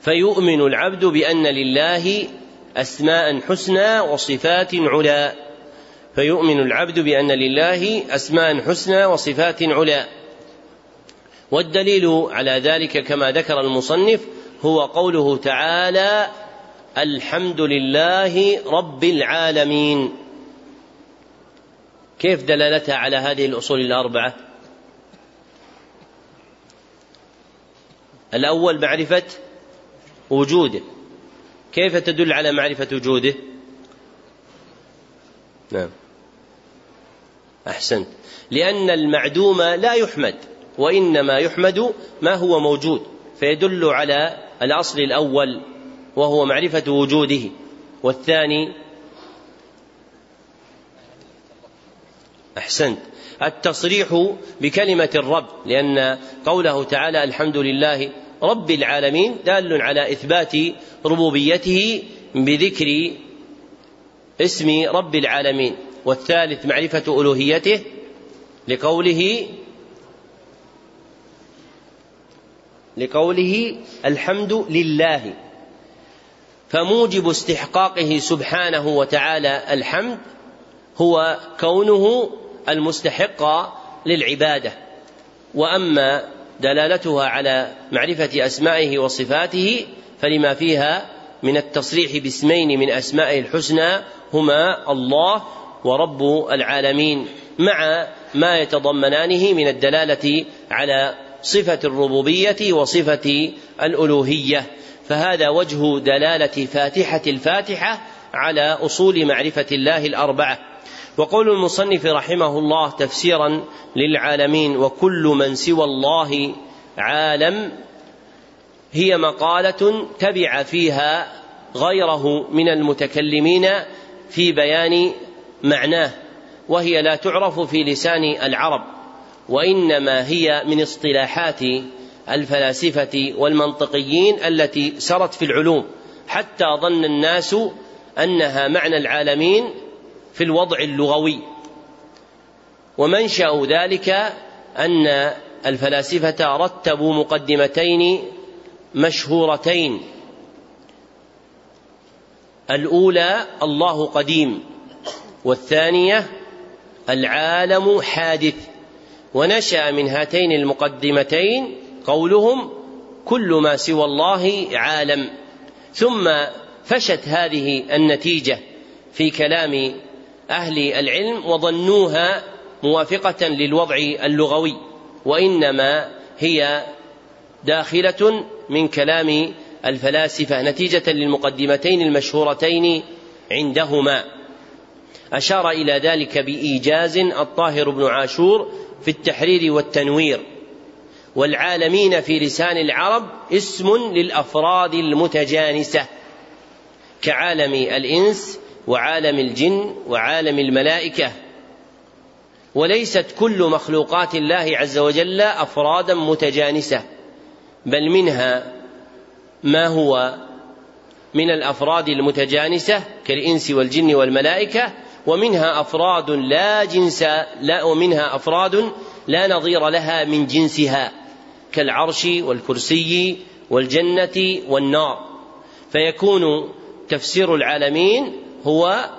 فيؤمن العبد بأن لله أسماء حسنى وصفات علا. فيؤمن العبد بأن لله أسماء حسنى وصفات علا. والدليل على ذلك كما ذكر المصنف هو قوله تعالى الحمد لله رب العالمين. كيف دلالتها على هذه الأصول الأربعة؟ الأول معرفة وجوده. كيف تدل على معرفة وجوده؟ نعم. أحسنت. لأن المعدوم لا يحمد وإنما يحمد ما هو موجود فيدل على الأصل الأول وهو معرفة وجوده والثاني أحسنت التصريح بكلمة الرب لأن قوله تعالى الحمد لله رب العالمين دال على إثبات ربوبيته بذكر اسم رب العالمين والثالث معرفة ألوهيته لقوله لقوله الحمد لله. فموجب استحقاقه سبحانه وتعالى الحمد هو كونه المستحق للعبادة. وأما دلالتها على معرفة أسمائه وصفاته فلما فيها من التصريح باسمين من اسمائه الحسنى هما الله ورب العالمين مع ما يتضمنانه من الدلالة على صفة الربوبية وصفة الألوهية. فهذا وجه دلالة فاتحة الفاتحة على أصول معرفة الله الأربعة. وقول المصنف رحمه الله تفسيرا للعالمين وكل من سوى الله عالم هي مقالة تبع فيها غيره من المتكلمين في بيان معناه وهي لا تعرف في لسان العرب. وإنما هي من اصطلاحات الفلاسفة والمنطقيين التي سرت في العلوم حتى ظن الناس أنها معنى العالمين في الوضع اللغوي. ومنشأ ذلك أن الفلاسفة رتبوا مقدمتين مشهورتين. الأولى الله قديم والثانية العالم حادث. ونشأ من هاتين المقدمتين قولهم كل ما سوى الله عالم. ثم فشت هذه النتيجة في كلام أهل العلم وظنوها موافقة للوضع اللغوي وإنما هي داخلة من كلام الفلاسفة نتيجة للمقدمتين المشهورتين عندهما. أشار إلى ذلك بإيجاز الطاهر بن عاشور في التحرير والتنوير. والعالمين في لسان العرب اسم للأفراد المتجانسة كعالم الإنس وعالم الجن وعالم الملائكة. وليست كل مخلوقات الله عز وجل أفرادا متجانسة بل منها ما هو من الأفراد المتجانسة كالإنس والجن والملائكة ومنها أفراد لا جنس لا ومنها أفراد لا نظير لها من جنسها كالعرش والكرسي والجنة والنار. فيكون تفسير العالمين هو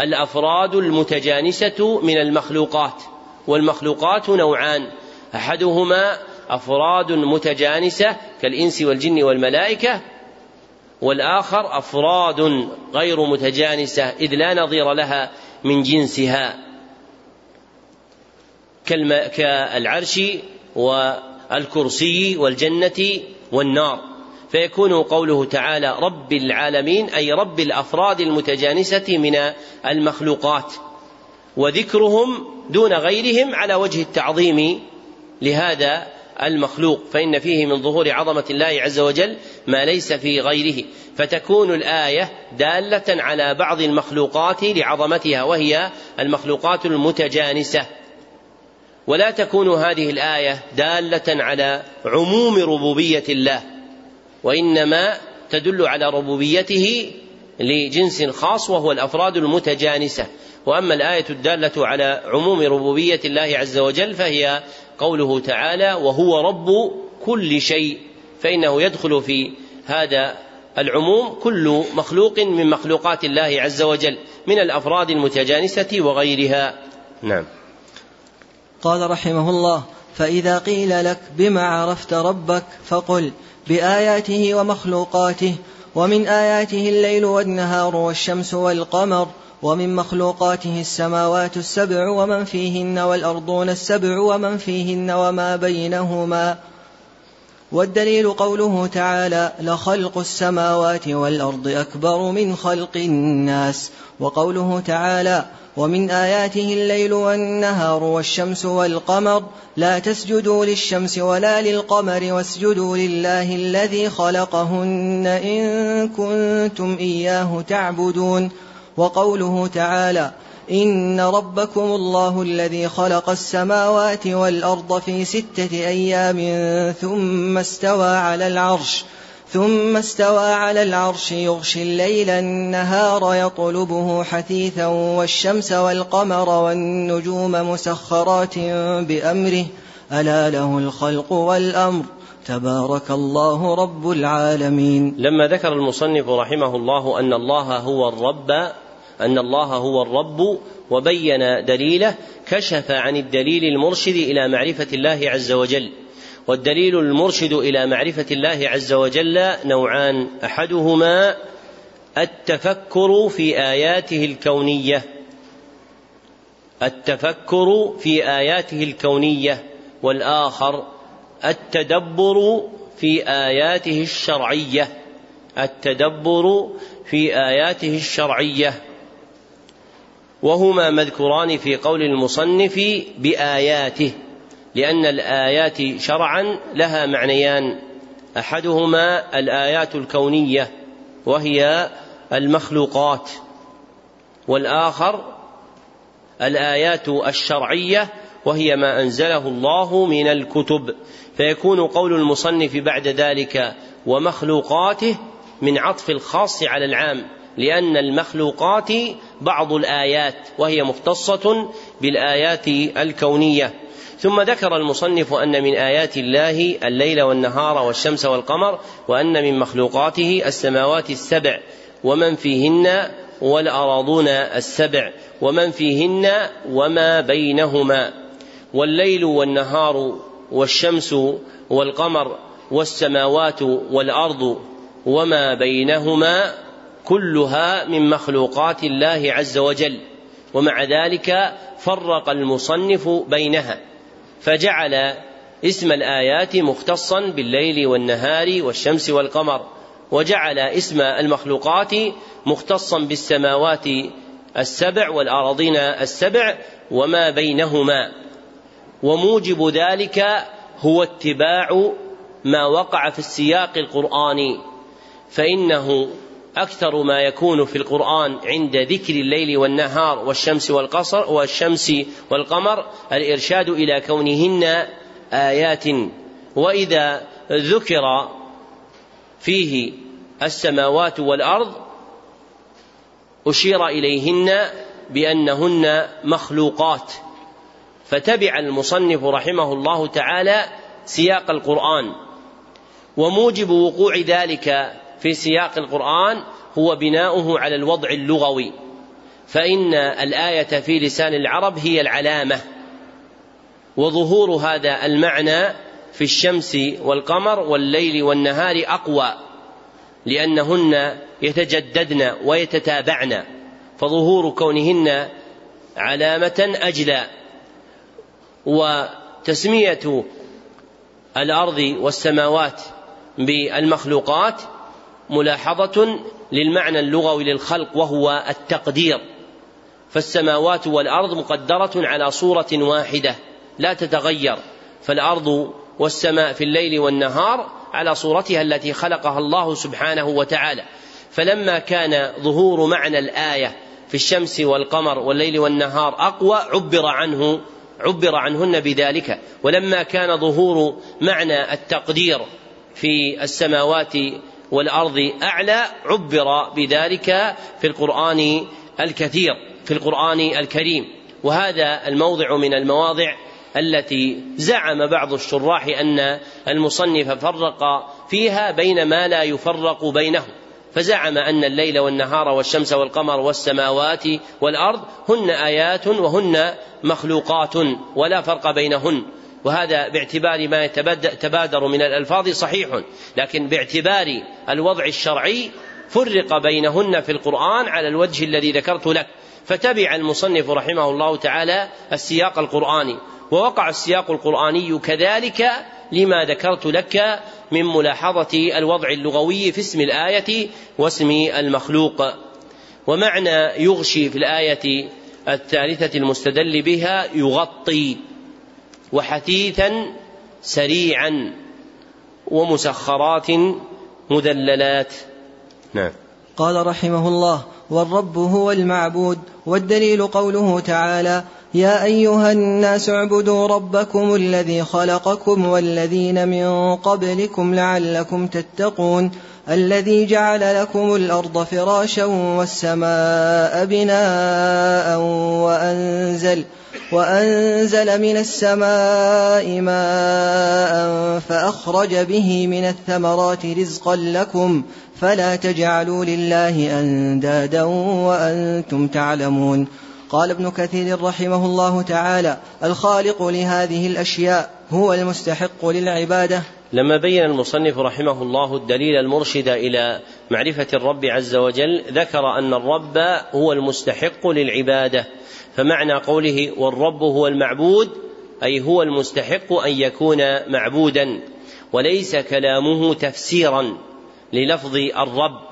الأفراد المتجانسة من المخلوقات والمخلوقات نوعان. أحدهما أفراد متجانسة كالإنس والجن والملائكة والآخر أفراد غير متجانسة إذ لا نظير لها من جنسها. كالعرش والكرسي والجنة والنار. فيكون قوله تعالى رب العالمين أي رب الأفراد المتجانسة من المخلوقات. وذكرهم دون غيرهم على وجه التعظيم لهذا المخلوق. فإن فيه من ظهور عظمة الله عز وجل ما ليس في غيره فتكون الآية دالة على بعض المخلوقات لعظمتها وهي المخلوقات المتجانسة. ولا تكون هذه الآية دالة على عموم ربوبية الله وإنما تدل على ربوبيته لجنس خاص وهو الأفراد المتجانسة. وأما الآية الدالة على عموم ربوبية الله عز وجل فهي قوله تعالى وهو رب كل شيء فإنه يدخل في هذا العموم كل مخلوق من مخلوقات الله عز وجل من الأفراد المتجانسة وغيرها. نعم. قال رحمه الله فإذا قيل لك بما عرفت ربك فقل بآياته ومخلوقاته ومن آياته الليل والنهار والشمس والقمر ومن مخلوقاته السماوات السبع ومن فيهن والأرضون السبع ومن فيهن وما بينهما والدليل قوله تعالى لخلق السماوات والأرض أكبر من خلق الناس. وقوله تعالى ومن آياته الليل والنهار والشمس والقمر لا تسجدوا للشمس ولا للقمر واسجدوا لله الذي خلقهن إن كنتم إياه تعبدون. وقوله تعالى إن ربكم الله الذي خلق السماوات والأرض في ستة أيام ثم استوى على العرش ثم استوى على العرش يغشي الليل النهار يطلبه حثيثا والشمس والقمر والنجوم مسخرات بأمره ألا له الخلق والأمر؟ تبارك الله رب العالمين. لما ذكر المصنف رحمه الله أن الله هو الرب أن الله هو الرب وبين دليله كشف عن الدليل المرشد إلى معرفة الله عز وجل. والدليل المرشد إلى معرفة الله عز وجل نوعان أحدهما التفكر في آياته الكونية. التفكر في آياته الكونية والآخر التدبر في آياته الشرعية. التدبر في آياته الشرعية. وهما مذكوران في قول المصنف بآياته لأن الآيات شرعا لها معنيان. أحدهما الآيات الكونية وهي المخلوقات والآخر الآيات الشرعية وهي ما أنزله الله من الكتب. فيكون قول المصنف بعد ذلك ومخلوقاته من عطف الخاص على العام لأن المخلوقات بعض الآيات وهي مختصة بالآيات الكونية. ثم ذكر المصنف أن من آيات الله الليل والنهار والشمس والقمر وأن من مخلوقاته السماوات السبع ومن فيهن والأراضون السبع ومن فيهن وما بينهما. والليل والنهار والشمس والقمر والسماوات والأرض وما بينهما كلها من مخلوقات الله عز وجل ومع ذلك فرق المصنف بينها فجعل اسم الآيات مختصا بالليل والنهار والشمس والقمر وجعل اسم المخلوقات مختصا بالسماوات السبع والأراضين السبع وما بينهما وموجب ذلك هو اتباع ما وقع في السياق القرآني فإنه أكثر ما يكون في القرآن عند ذكر الليل والنهار والشمس والقصر والشمس والقمر الإرشاد إلى كونهن آيات. وإذا ذكر فيه السماوات والأرض أشير إليهن بأنهن مخلوقات. فتبع المصنف رحمه الله تعالى سياق القرآن. وموجب وقوع ذلك في سياق القرآن هو بناؤه على الوضع اللغوي. فإن الآية في لسان العرب هي العلامة. وظهور هذا المعنى في الشمس والقمر والليل والنهار أقوى لأنهن يتجددن ويتتابعن. فظهور كونهن علامة أجلى. وتسمية الأرض والسماوات بالمخلوقات ملاحظة للمعنى اللغوي للخلق وهو التقدير. فالسماوات والأرض مقدرة على صورة واحدة لا تتغير. فالأرض والسماء في الليل والنهار على صورتها التي خلقها الله سبحانه وتعالى. فلما كان ظهور معنى الآية في الشمس والقمر والليل والنهار أقوى عبر عنه عبر عنهن بذلك. ولما كان ظهور معنى التقدير في السماوات والأرض أعلى عبر بذلك في القرآن الكثير في القرآن الكريم. وهذا الموضع من المواضع التي زعم بعض الشراح أن المصنف فرق فيها بين ما لا يفرق بينه. فزعم أن الليل والنهار والشمس والقمر والسماوات والأرض هن آيات وهن مخلوقات ولا فرق بينهن. وهذا باعتبار ما يتبادر من الألفاظ صحيح لكن باعتبار الوضع الشرعي فرق بينهن في القرآن على الوجه الذي ذكرت لك. فتبع المصنف رحمه الله تعالى السياق القرآني ووقع السياق القرآني كذلك لما ذكرت لك من ملاحظة الوضع اللغوي في اسم الآية واسم المخلوق. ومعنى يغشي في الآية الثالثة المستدل بها يغطي. وحثيثا سريعا ومسخرات مذللات. نعم. قال رحمه الله والرب هو المعبود والدليل قوله تعالى يا أيها الناس اعبدوا ربكم الذي خلقكم والذين من قبلكم لعلكم تتقون الذي جعل لكم الأرض فراشا والسماء بناء وأنزل وأنزل من السماء ماء فأخرج به من الثمرات رزقا لكم فلا تجعلوا لله أندادا وأنتم تعلمون. قال ابن كثير رحمه الله تعالى الخالق لهذه الأشياء هو المستحق للعبادة. لما بين المصنف رحمه الله الدليل المرشد إلى معرفة الرب عز وجل ذكر أن الرب هو المستحق للعبادة. فمعنى قوله والرب هو المعبود أي هو المستحق أن يكون معبودا وليس كلامه تفسيرا للفظ الرب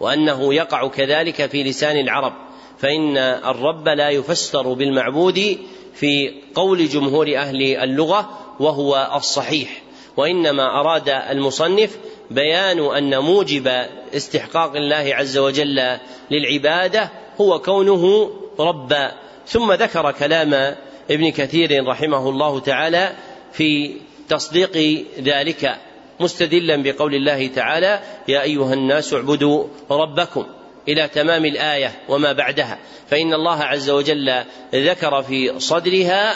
وأنه يقع كذلك في لسان العرب فإن الرب لا يفسر بالمعبود في قول جمهور أهل اللغة وهو الصحيح وإنما أراد المصنف بيان أن موجب استحقاق الله عز وجل للعبادة هو كونه ربا ثم ذكر كلام ابن كثير رحمه الله تعالى في تصديق ذلك مستدلا بقول الله تعالى يا أيها الناس اعبدوا ربكم إلى تمام الآية وما بعدها فإن الله عز وجل ذكر في صدرها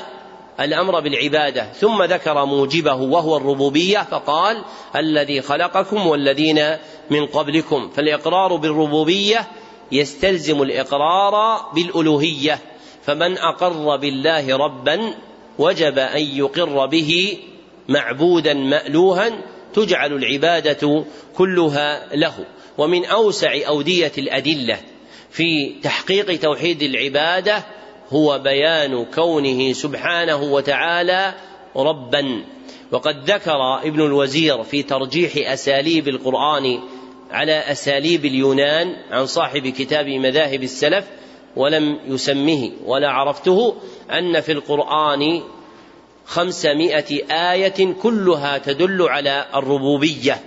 الأمر بالعبادة ثم ذكر موجبه وهو الربوبية فقال الذي خلقكم والذين من قبلكم فالإقرار بالربوبية يستلزم الإقرار بالألوهية. فمن أقر بالله ربا وجب أن يقر به معبودا مألوها تجعل العبادة كلها له. ومن أوسع أودية الأدلة في تحقيق توحيد العبادة هو بيان كونه سبحانه وتعالى ربا. وقد ذكر ابن الوزير في ترجيح أساليب القرآن على أساليب اليونان عن صاحب كتاب مذاهب السلف ولم يسمه ولا عرفته أن في القرآن خمسمائة آية كلها تدل على الربوبية.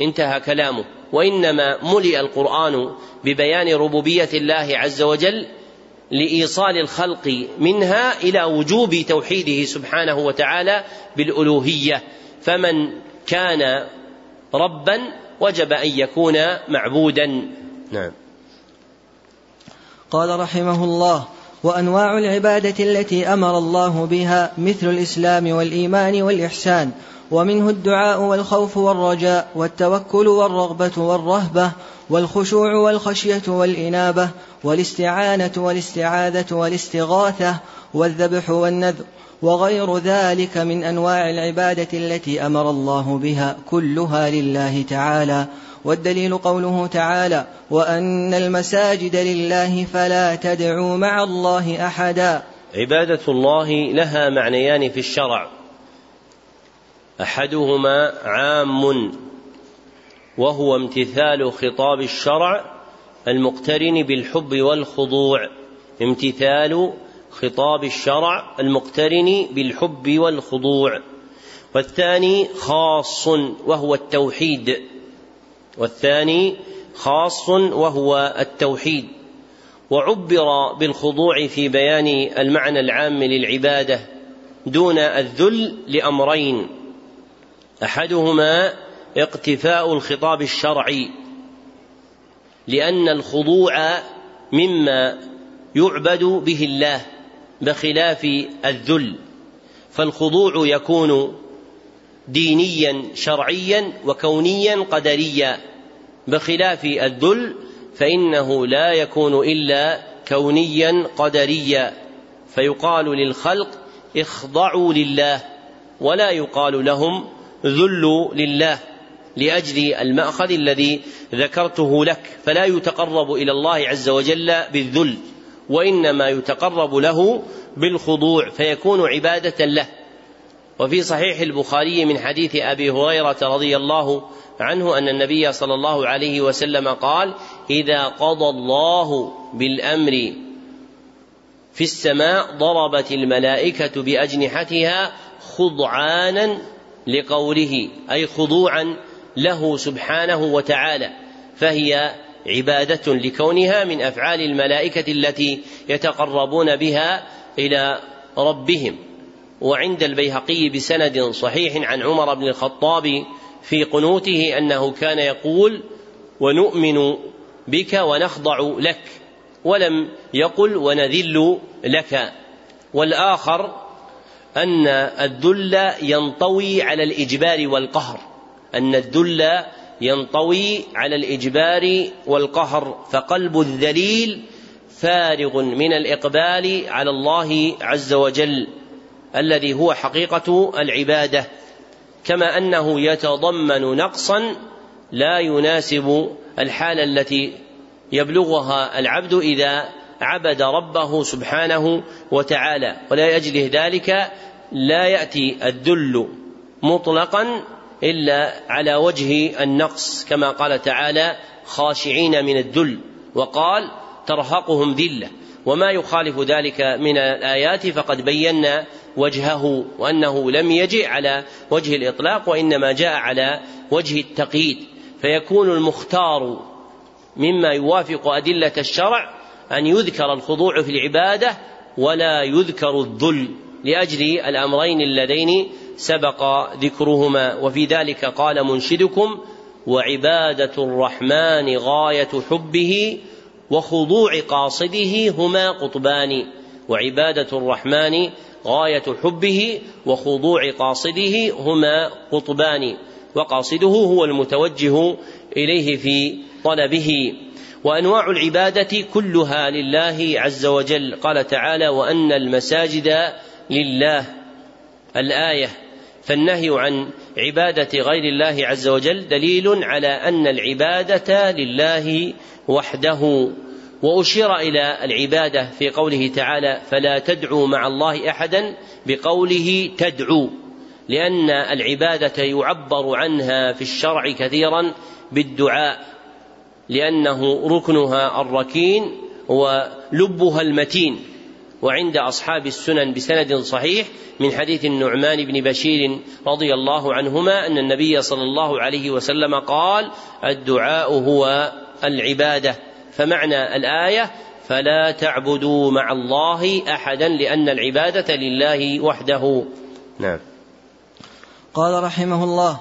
انتهى كلامه. وإنما ملئ القرآن ببيان ربوبية الله عز وجل لإيصال الخلق منها إلى وجوب توحيده سبحانه وتعالى بالألوهية. فمن كان ربا وجب أن يكون معبودا. نعم. قال رحمه الله وأنواع العبادة التي أمر الله بها مثل الإسلام والإيمان والإحسان ومنه الدعاء والخوف والرجاء والتوكل والرغبة والرهبة والخشوع والخشية والإنابة والاستعانة والاستعاذة والاستغاثة والذبح والنذر وغير ذلك من أنواع العبادة التي أمر الله بها كلها لله تعالى. والدليل قوله تعالى وأن المساجد لله فلا تدعوا مع الله أحدا. عبادة الله لها معنيان في الشرع. أحدهما عام وهو امتثال خطاب الشرع المقترن بالحب والخضوع. امتثال خطاب الشرع المقترن بالحب والخضوع. والثاني خاص وهو التوحيد. والثاني خاص وهو التوحيد. وعبر بالخضوع في بيان المعنى العام للعبادة دون الذل لأمرين. أحدهما اقتفاء الخطاب الشرعي لأن الخضوع مما يعبد به الله بخلاف الذل. فالخضوع يكون دينيا شرعيا وكونيا قدريا. بخلاف الذل فإنه لا يكون إلا كونيا قدريا. فيقال للخلق اخضعوا لله ولا يقال لهم ذلوا لله لأجل المأخذ الذي ذكرته لك. فلا يتقرب إلى الله عز وجل بالذل وإنما يتقرب له بالخضوع فيكون عبادة له. وفي صحيح البخاري من حديث أبي هريرة رضي الله عنه أن النبي صلى الله عليه وسلم قال إذا قضى الله بالأمر في السماء ضربت الملائكة بأجنحتها خضعانا لقوله أي خضوعا له سبحانه وتعالى فهي عبادة لكونها من أفعال الملائكة التي يتقربون بها إلى ربهم. وعند البيهقي بسند صحيح عن عمر بن الخطاب في قنوته أنه كان يقول ونؤمن بك ونخضع لك ولم يقل ونذل لك. والآخر أن الذل ينطوي على الإجبار والقهر أن الذل ينطوي على الإجبار والقهر فقلب الذليل فارغ من الإقبال على الله عز وجل الذي هو حقيقة العبادة. كما أنه يتضمن نقصا لا يناسب الحاله التي يبلغها العبد إذا عبد ربه سبحانه وتعالى. ولا يجله ذلك لا يأتي الذل مطلقا إلا على وجه النقص كما قال تعالى خاشعين من الذل وقال ترهقهم ذلة. وما يخالف ذلك من الآيات فقد بينا وجهه وأنه لم يجئ على وجه الإطلاق وإنما جاء على وجه التقييد. فيكون المختار مما يوافق أدلة الشرع أن يذكر الخضوع في العبادة ولا يذكر الذل لأجل الأمرين اللذين سبق ذكرهما. وفي ذلك قال منشدكم وعبادة الرحمن غاية حبه وخضوع قاصده هما قطبان. وعبادة الرحمن غاية حبه وخضوع قاصده هما قطبان وقاصده هو المتوجه إليه في طلبه. وأنواع العبادة كلها لله عز وجل. قال تعالى وأن المساجد لله. الآية فالنهي عن عبادة غير الله عز وجل دليل على أن العبادة لله وحده. وأشير إلى العبادة في قوله تعالى فلا تدعوا مع الله أحدا بقوله تدعو لأن العبادة يعبر عنها في الشرع كثيرا بالدعاء لأنه ركنها الركين ولبها المتين. وعند أصحاب السنن بسند صحيح من حديث النعمان بن بشير رضي الله عنهما أن النبي صلى الله عليه وسلم قال الدعاء هو العبادة فمعنى الآية فلا تعبدوا مع الله أحدا لأن العبادة لله وحده. نعم. قال رحمه الله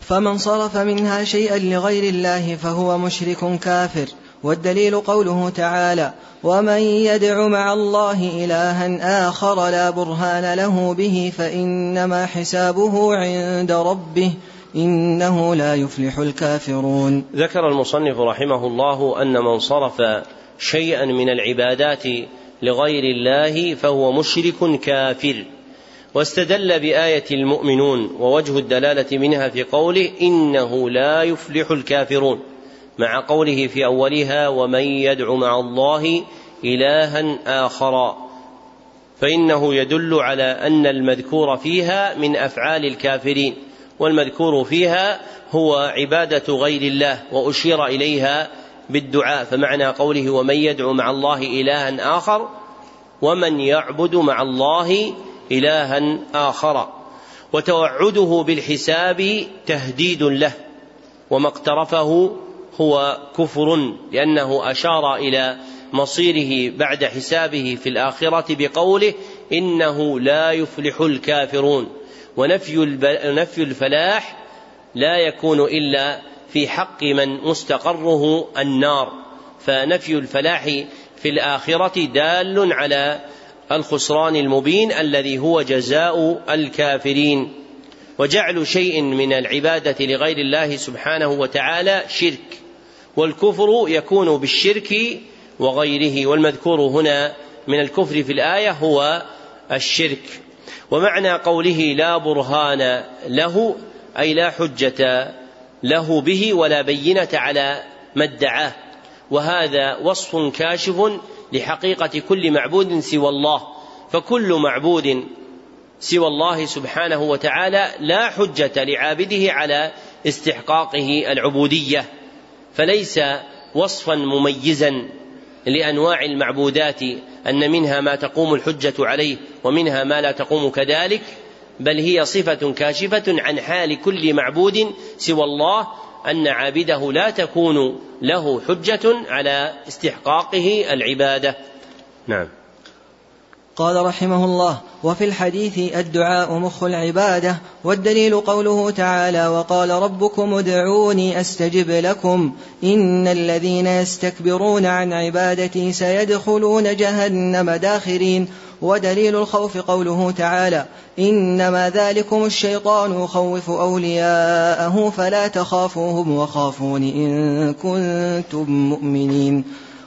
فمن صرف منها شيئا لغير الله فهو مشرك كافر والدليل قوله تعالى ومن يدع مع الله إلها آخر لا برهان له به فإنما حسابه عند ربه. إنه لا يفلح الكافرون. ذكر المصنف رحمه الله أن من صرف شيئا من العبادات لغير الله فهو مشرك كافر. واستدل بآية المؤمنون ووجه الدلالة منها في قوله إنه لا يفلح الكافرون مع قوله في أولها ومن يدع مع الله إلها آخر. فإنه يدل على أن المذكور فيها من أفعال الكافرين. والمذكور فيها هو عبادة غير الله وأشير إليها بالدعاء فمعنى قوله ومن يدعو مع الله إلها آخر ومن يعبد مع الله إلها آخر وتوعده بالحساب تهديد له وما اقترفه هو كفر لأنه أشار إلى مصيره بعد حسابه في الآخرة بقوله إنه لا يفلح الكافرون. ونفي نفي الفلاح لا يكون إلا في حق من مستقره النار. فنفي الفلاح في الآخرة دال على الخسران المبين الذي هو جزاء الكافرين. وجعل شيء من العبادة لغير الله سبحانه وتعالى شرك. والكفر يكون بالشرك وغيره. والمذكور هنا من الكفر في الآية هو الشرك. ومعنى قوله لا برهان له أي لا حجة له به ولا بينة على ما ادعاه. وهذا وصف كاشف لحقيقة كل معبود سوى الله. فكل معبود سوى الله سبحانه وتعالى لا حجة لعابده على استحقاقه العبودية. فليس وصفا مميزا لأنواع المعبودات أن منها ما تقوم الحجة عليه. ومنها ما لا تقوم كذلك بل هي صفة كاشفة عن حال كل معبود سوى الله أن عابده لا تكون له حجة على استحقاقه العبادة. نعم. قال رحمه الله وفي الحديث الدعاء مخ العبادة والدليل قوله تعالى وقال ربكم ادعوني أستجب لكم إن الذين يستكبرون عن عبادتي سيدخلون جهنم داخرين. ودليل الخوف قوله تعالى إنما ذلكم الشيطان يخوف أولياءه فلا تخافوهم وخافون إن كنتم مؤمنين.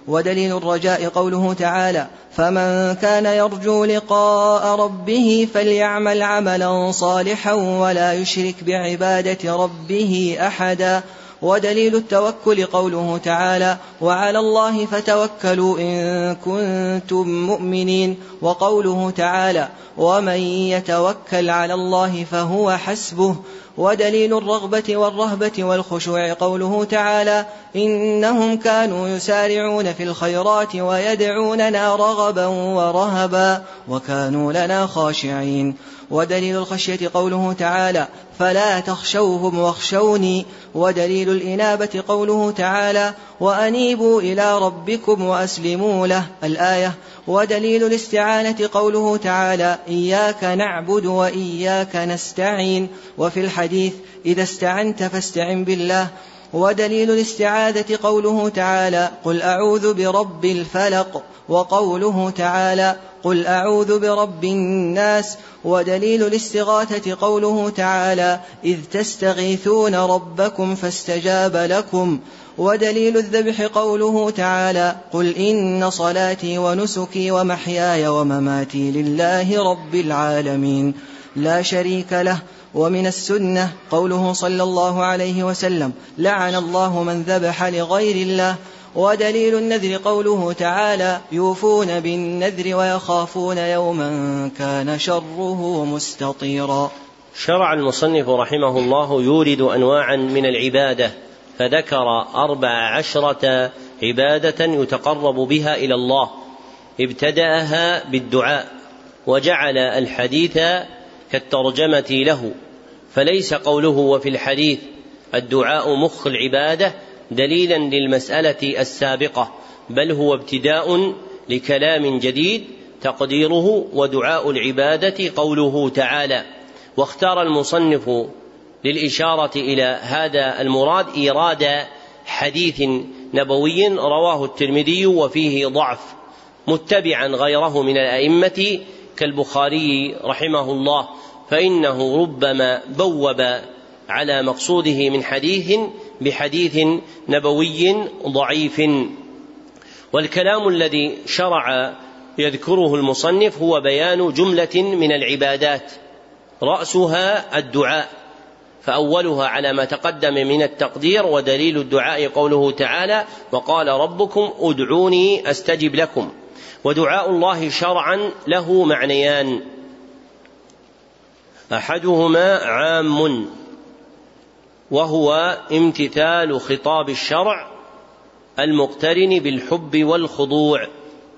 ودليل الرجاء قوله تعالى فمن كان يرجو لقاء ربه فليعمل عملا صالحا ولا يشرك بعباده ربه احدا ودليل التوكل قوله تعالى وعلى الله فتوكلوا ان كنتم مؤمنين وقوله تعالى ومن يتوكل على الله فهو حسبه ودليل الرغبة والرهبة والخشوع. قوله تعالى إنهم كانوا يسارعون في الخيرات ويدعوننا رغبا ورهبا وكانوا لنا خاشعين. ودليل الخشية قوله تعالى فلا تخشوهم واخشوني ودليل الإنابة قوله تعالى وأنيبوا إلى ربكم وأسلموا له الآية ودليل الاستعانة قوله تعالى إياك نعبد وإياك نستعين وفي الحديث إذا استعنت فاستعن بالله ودليل الاستعاذة قوله تعالى قل أعوذ برب الفلق وقوله تعالى قل أعوذ برب الناس ودليل الاستغاثة قوله تعالى إذ تستغيثون ربكم فاستجاب لكم ودليل الذبح قوله تعالى قل إن صلاتي ونسكي ومحياي ومماتي لله رب العالمين لا شريك له ومن السنة قوله صلى الله عليه وسلم لعن الله من ذبح لغير الله. ودليل النذر قوله تعالى يوفون بالنذر ويخافون يوما كان شره مستطيرا. شرع المصنف رحمه الله يورد انواعا من العبادة فذكر أربع عشرة عبادة يتقرب بها إلى الله ابتدأها بالدعاء وجعل الحديث كالترجمة له. فليس قوله وفي الحديث الدعاء مخ العبادة دليلا للمسألة السابقة بل هو ابتداء لكلام جديد تقديره ودعاء العبادة قوله تعالى. واختار المصنف للإشارة إلى هذا المراد إيراد حديث نبوي رواه الترمذي وفيه ضعف متبعا غيره من الأئمة كالبخاري رحمه الله. فإنه ربما بوب على مقصوده من حديث بحديث نبوي ضعيف. والكلام الذي شرع يذكره المصنف هو بيان جملة من العبادات رأسها الدعاء فأولها على ما تقدم من التقدير ودليل الدعاء قوله تعالى وقال ربكم ادعوني أستجب لكم. ودعاء الله شرعا له معنيان. أحدهما عام وهو امتثال خطاب الشرع المقترن بالحب والخضوع.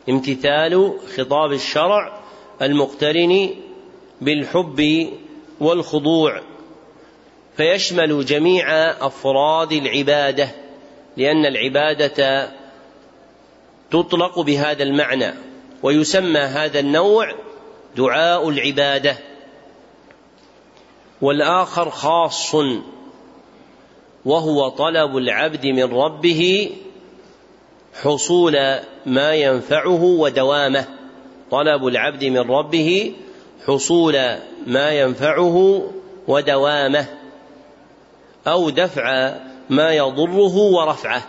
امتثال خطاب الشرع المقترن بالحب والخضوع. فيشمل جميع أفراد العبادة لأن العبادة تطلق بهذا المعنى ويسمى هذا النوع دعاء العبادة. والآخر خاص وهو طلب العبد من ربه حصول ما ينفعه ودوامه. طلب العبد من ربه حصول ما ينفعه ودوامه. أو دفع ما يضره ورفعه.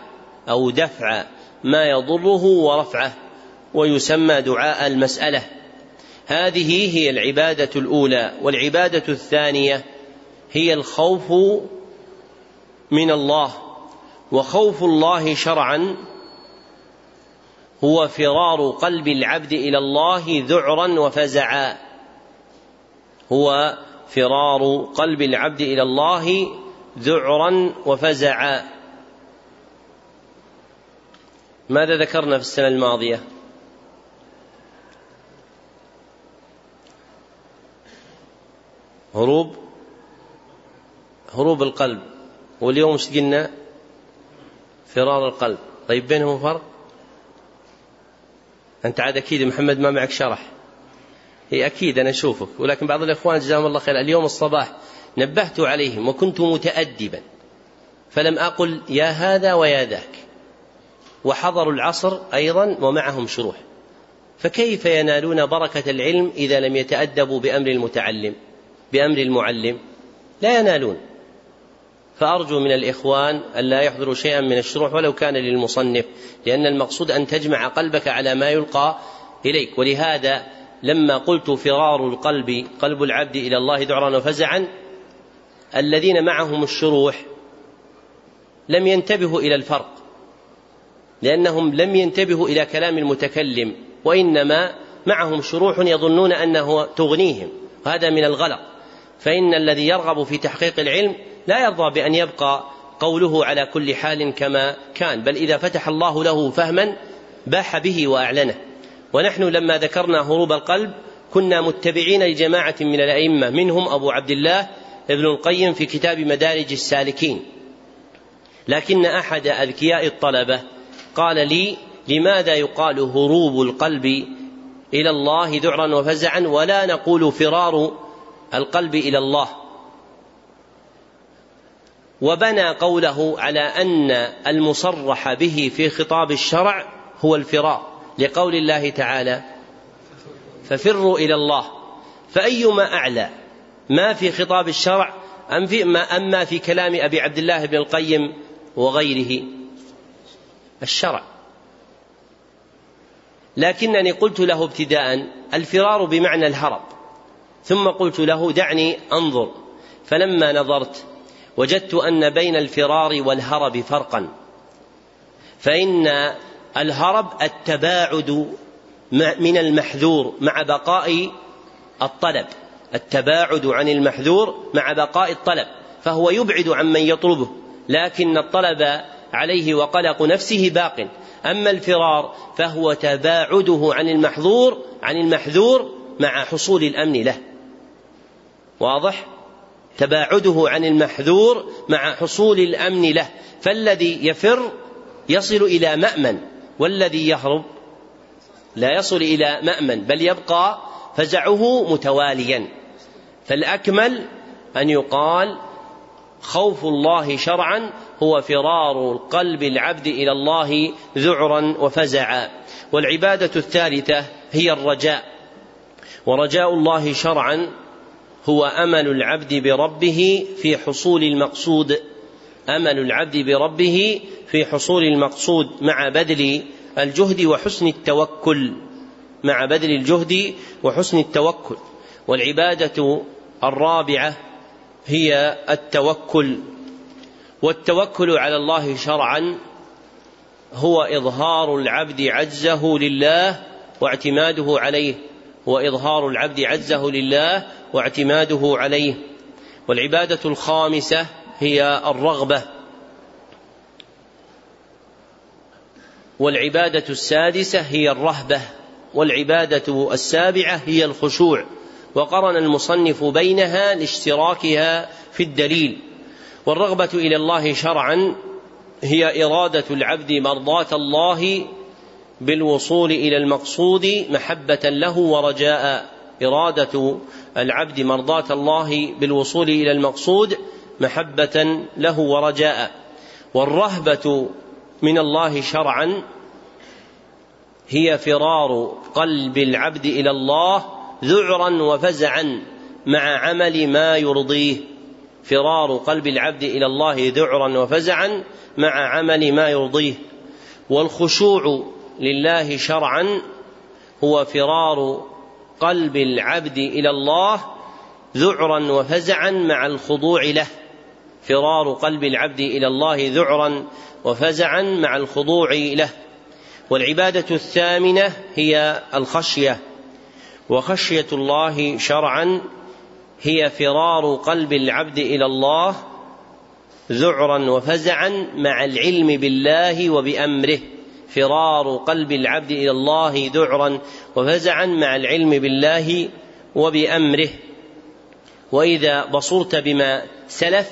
أو دفع ما يضره ورفعه. ويسمى دعاء المسألة. هذه هي العبادة الأولى والعبادة الثانية هي الخوف من الله. وخوف الله شرعا هو فرار قلب العبد إلى الله ذعرا وفزعا. هو فرار قلب العبد إلى الله ذعرا وفزعا. ماذا ذكرنا في السنة الماضية؟ هروب هروب القلب. واليوم إيش قلنا؟ فرار القلب. طيب بينهم فرق؟ أنت عاد أكيد محمد ما معك شرح. هي أكيد أنا أشوفك. ولكن بعض الإخوان جزاهم الله خير اليوم الصباح نبهت عليهم وكنت متأدبا. فلم أقل يا هذا ويا ذاك. وحضروا العصر أيضا ومعهم شروح. فكيف ينالون بركة العلم إذا لم يتأدبوا بأمر المتعلم؟ بأمر المعلم لا ينالون. فأرجو من الإخوان ألا يحضروا شيئا من الشروح ولو كان للمصنف لأن المقصود أن تجمع قلبك على ما يلقى إليك. ولهذا لما قلت فرار القلب قلب العبد إلى الله ذعرا وفزعا الذين معهم الشروح لم ينتبهوا إلى الفرق لأنهم لم ينتبهوا إلى كلام المتكلم وإنما معهم شروح يظنون أنه تغنيهم. وهذا من الغلط. فإن الذي يرغب في تحقيق العلم لا يرضى بأن يبقى قوله على كل حال كما كان بل إذا فتح الله له فهما باح به وأعلنه. ونحن لما ذكرنا هروب القلب كنا متبعين لجماعة من الأئمة منهم أبو عبد الله ابن القيم في كتاب مدارج السالكين. لكن أحد أذكياء الطلبة قال لي لماذا يقال هروب القلب إلى الله ذعرا وفزعا ولا نقول فرار القلب إلى الله. وبنى قوله على أن المصرح به في خطاب الشرع هو الفرار لقول الله تعالى ففروا إلى الله. فأيما أعلى ما في خطاب الشرع أم في ما اما في كلام أبي عبد الله بن القيم وغيره؟ الشرع. لكنني قلت له ابتداء الفرار بمعنى الهرب. ثم قلت له دعني أنظر. فلما نظرت وجدت أن بين الفرار والهرب فرقا. فإن الهرب التباعد من المحذور مع بقاء الطلب. التباعد عن المحذور مع بقاء الطلب. فهو يبعد عن من يطلبه لكن الطلب عليه وقلق نفسه باق. أما الفرار فهو تباعده عن المحظور عن المحذور مع حصول الأمن له. واضح؟ تباعده عن المحذور مع حصول الأمن له فالذي يفر يصل إلى مأمن والذي يهرب لا يصل إلى مأمن بل يبقى فزعه متواليا. فالأكمل أن يقال خوف الله شرعا هو فرار قلب العبد إلى الله ذعرا وفزعا. والعبادة الثالثة هي الرجاء ورجاء الله شرعا هو أمل العبد بربه في حصول المقصود. أمل العبد بربه في حصول المقصود مع بذل الجهد وحسن التوكل. مع بذل الجهد وحسن التوكل. والعبادة الرابعة هي التوكل. والتوكل على الله شرعا هو إظهار العبد عجزه لله واعتماده عليه. هو اظهار العبد عجزه لله واعتماده عليه. والعبادة الخامسة هي الرغبة. والعبادة السادسة هي الرهبة. والعبادة السابعة هي الخشوع. وقرن المصنف بينها لاشتراكها في الدليل. والرغبة إلى الله شرعا هي إرادة العبد مرضاة الله بالوصول إلى المقصود محبة له ورجاء إرادة العبد مرضاة الله بالوصول إلى المقصود محبة له ورجاء. والرهبة من الله شرعا هي فرار قلب العبد إلى الله ذعرا وفزعا مع عمل ما يرضيه. فرار قلب العبد إلى الله ذعرا وفزعا مع عمل ما يرضيه. والخشوع لله شرعا هو فرار قلب العبد إلى الله ذعرا وفزعا مع الخضوع له. فرار قلب العبد إلى الله ذعرا وفزعا مع الخضوع له. والعبادة الثامنة هي الخشية. وخشية الله شرعا هي فرار قلب العبد إلى الله ذعرا وفزعا مع العلم بالله وبأمره. فرار قلب العبد إلى الله ذعرا وفزعا مع العلم بالله وبامره. واذا بصرت بما سلف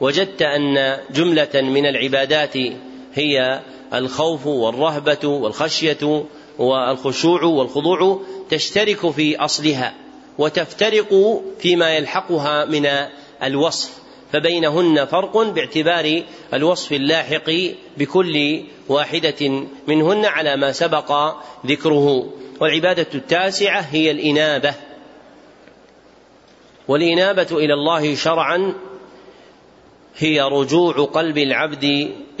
وجدت ان جمله من العبادات هي الخوف والرهبه والخشيه والخشوع والخضوع تشترك في اصلها وتفترق فيما يلحقها من الوصف. فبينهن فرق باعتبار الوصف اللاحق بكل واحدة منهن على ما سبق ذكره. والعبادة التاسعة هي الإنابة. والإنابة إلى الله شرعا هي رجوع قلب العبد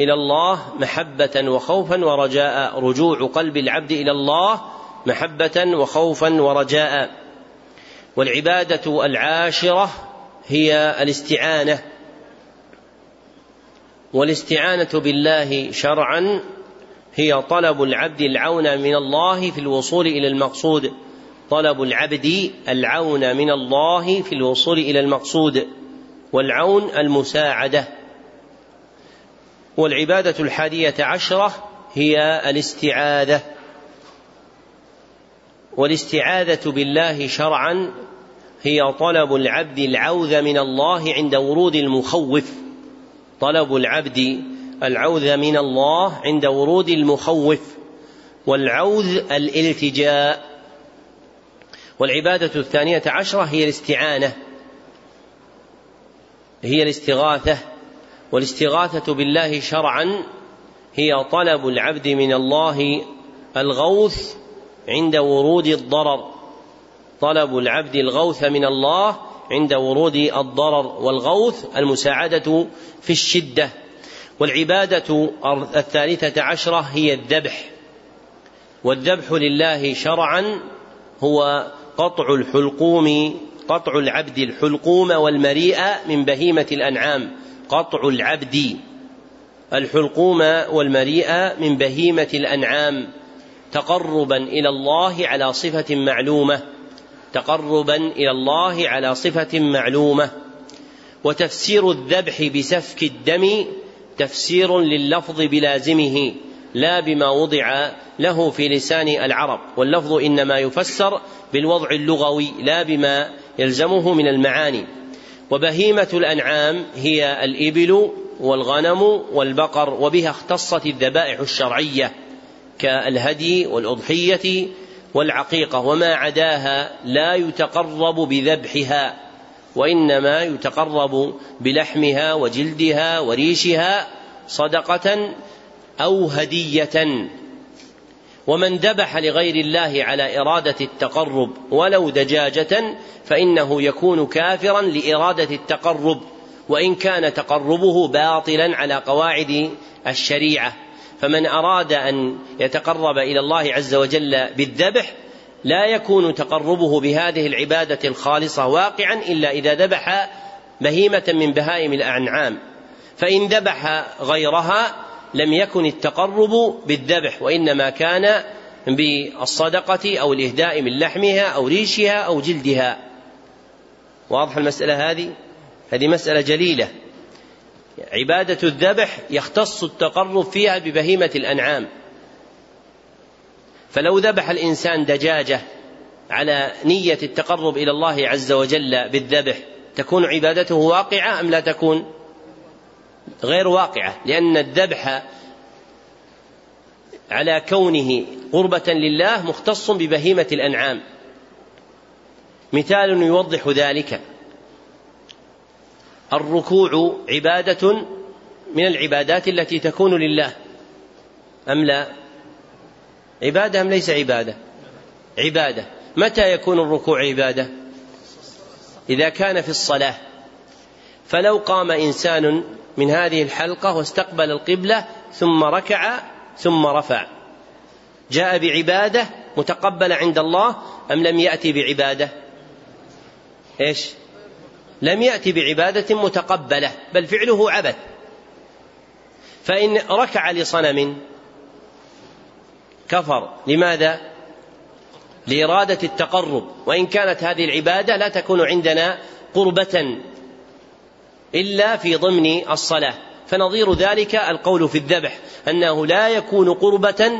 إلى الله محبة وخوفا ورجاء. رجوع قلب العبد إلى الله محبة وخوفا ورجاء. والعبادة العاشرة هي الاستعانة والاستعانة بالله شرعا هي طلب العبد العون من الله في الوصول إلى المقصود. طلب العبد العون من الله في الوصول إلى المقصود والعون المساعدة. والعبادة الحادية عشرة هي الاستعاذة والاستعاذة بالله شرعا هي طلب العبد العوذ من الله عند ورود المخوف. طلب العبد العوذ من الله عند ورود المخوف. والعوذ الالتجاء. والعبادة الثانية عشرة هي الاستعانة. هي الاستغاثة. والاستغاثة بالله شرعا هي طلب العبد من الله الغوث عند ورود الضرر. طلب العبد الغوث من الله عند ورود الضرر والغوث المساعدة في الشدة. والعبادة الثالثة عشرة هي الذبح. والذبح لله شرعا هو قطع الحلقوم قطع العبد الحلقوم والمريء من بهيمة الأنعام. قطع العبد الحلقوم والمريء من بهيمة الأنعام. تقربا إلى الله على صفة معلومة. تقربا إلى الله على صفة معلومة. وتفسير الذبح بسفك الدم تفسير لللفظ بلازمه لا بما وضع له في لسان العرب. واللفظ إنما يفسر بالوضع اللغوي لا بما يلزمه من المعاني. وبهيمة الأنعام هي الإبل والغنم والبقر وبها اختصت الذبائح الشرعية كالهدي والأضحية والعقيقة وما عداها لا يتقرب بذبحها وإنما يتقرب بلحمها وجلدها وريشها صدقة أو هدية. ومن ذبح لغير الله على إرادة التقرب ولو دجاجة فإنه يكون كافرا لإرادة التقرب وإن كان تقربه باطلا على قواعد الشريعة. فمن أراد أن يتقرب إلى الله عز وجل بالذبح لا يكون تقربه بهذه العبادة الخالصة واقعا إلا إذا ذبح بهيمة من بهائم الأنعام. فإن ذبح غيرها لم يكن التقرب بالذبح وإنما كان بالصدقة أو الإهداء من لحمها أو ريشها أو جلدها. واضح المسألة هذه؟ هذه مسألة جليلة. عبادة الذبح يختص التقرب فيها ببهيمة الأنعام. فلو ذبح الإنسان دجاجة على نية التقرب إلى الله عز وجل بالذبح تكون عبادته واقعة أم لا تكون؟ غير واقعة لأن الذبح على كونه قربة لله مختص ببهيمة الأنعام. مثال يوضح ذلك. الركوع عبادة من العبادات التي تكون لله. أم لا؟ عبادة أم ليس عبادة؟ عبادة. متى يكون الركوع عبادة؟ إذا كان في الصلاة. فلو قام إنسان من هذه الحلقة واستقبل القبلة ثم ركع ثم رفع. جاء بعبادة متقبلة عند الله أم لم يأتي بعبادة؟ إيش؟ لم يأتي بعبادة متقبلة بل فعله عبث. فإن ركع لصنم كفر. لماذا؟ لإرادة التقرب. وإن كانت هذه العبادة لا تكون عندنا قربة إلا في ضمن الصلاة. فنظير ذلك القول في الذبح أنه لا يكون قربة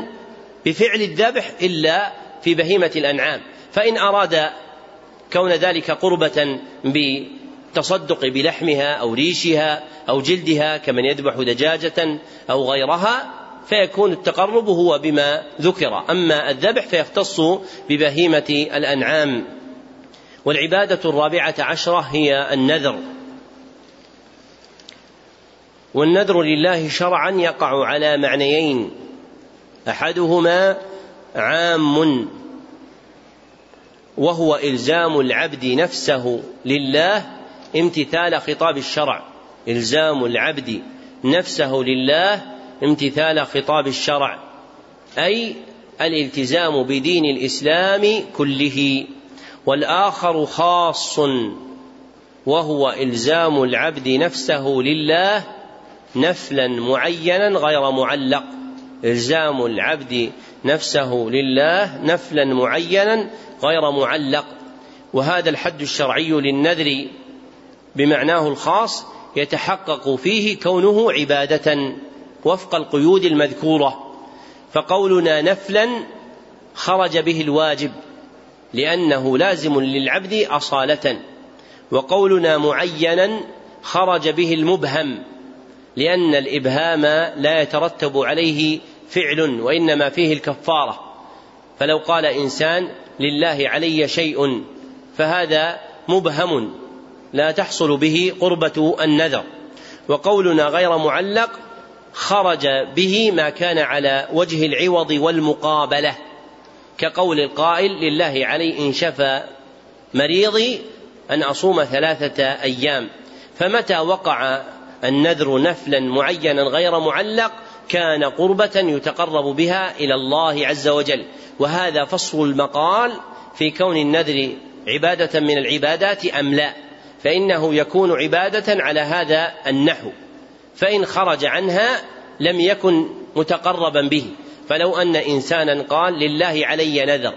بفعل الذبح إلا في بهيمة الأنعام. فإن أراد كون ذلك قربة بالتصدق بلحمها أو ريشها أو جلدها كمن يذبح دجاجة أو غيرها فيكون التقرب هو بما ذكر. أما الذبح فيختص ببهيمة الأنعام. والعبادة الرابعة عشرة هي النذر. والنذر لله شرعا يقع على معنيين. أحدهما عام وهو إلزام العبد نفسه لله امتثال خطاب الشرع. إلزام العبد نفسه لله امتثال خطاب الشرع. أي الالتزام بدين الإسلام كله. والآخر خاص وهو إلزام العبد نفسه لله نفلا معينا غير معلق. إلزام العبد نفسه لله نفلا معينا غير معلق. وهذا الحد الشرعي للنذر. بمعناه الخاص يتحقق فيه كونه عبادة وفق القيود المذكورة. فقولنا نفلا خرج به الواجب لأنه لازم للعبد أصالة. وقولنا معينا خرج به المبهم لأن الإبهام لا يترتب عليه فعل وإنما فيه الكفارة. فلو قال إنسان لله علي شيء فهذا مبهم. لا تحصل به قربة النذر. وقولنا غير معلق خرج به ما كان على وجه العوض والمقابلة. كقول القائل لله علي إن شفى مريضي أن أصوم ثلاثة أيام. فمتى وقع النذر نفلا معينا غير معلق كان قربة يتقرب بها إلى الله عز وجل. وهذا فصل المقال في كون النذر عبادة من العبادات أم لا. فإنه يكون عبادة على هذا النحو. فإن خرج عنها لم يكن متقربا به. فلو أن إنسانا قال لله علي نذر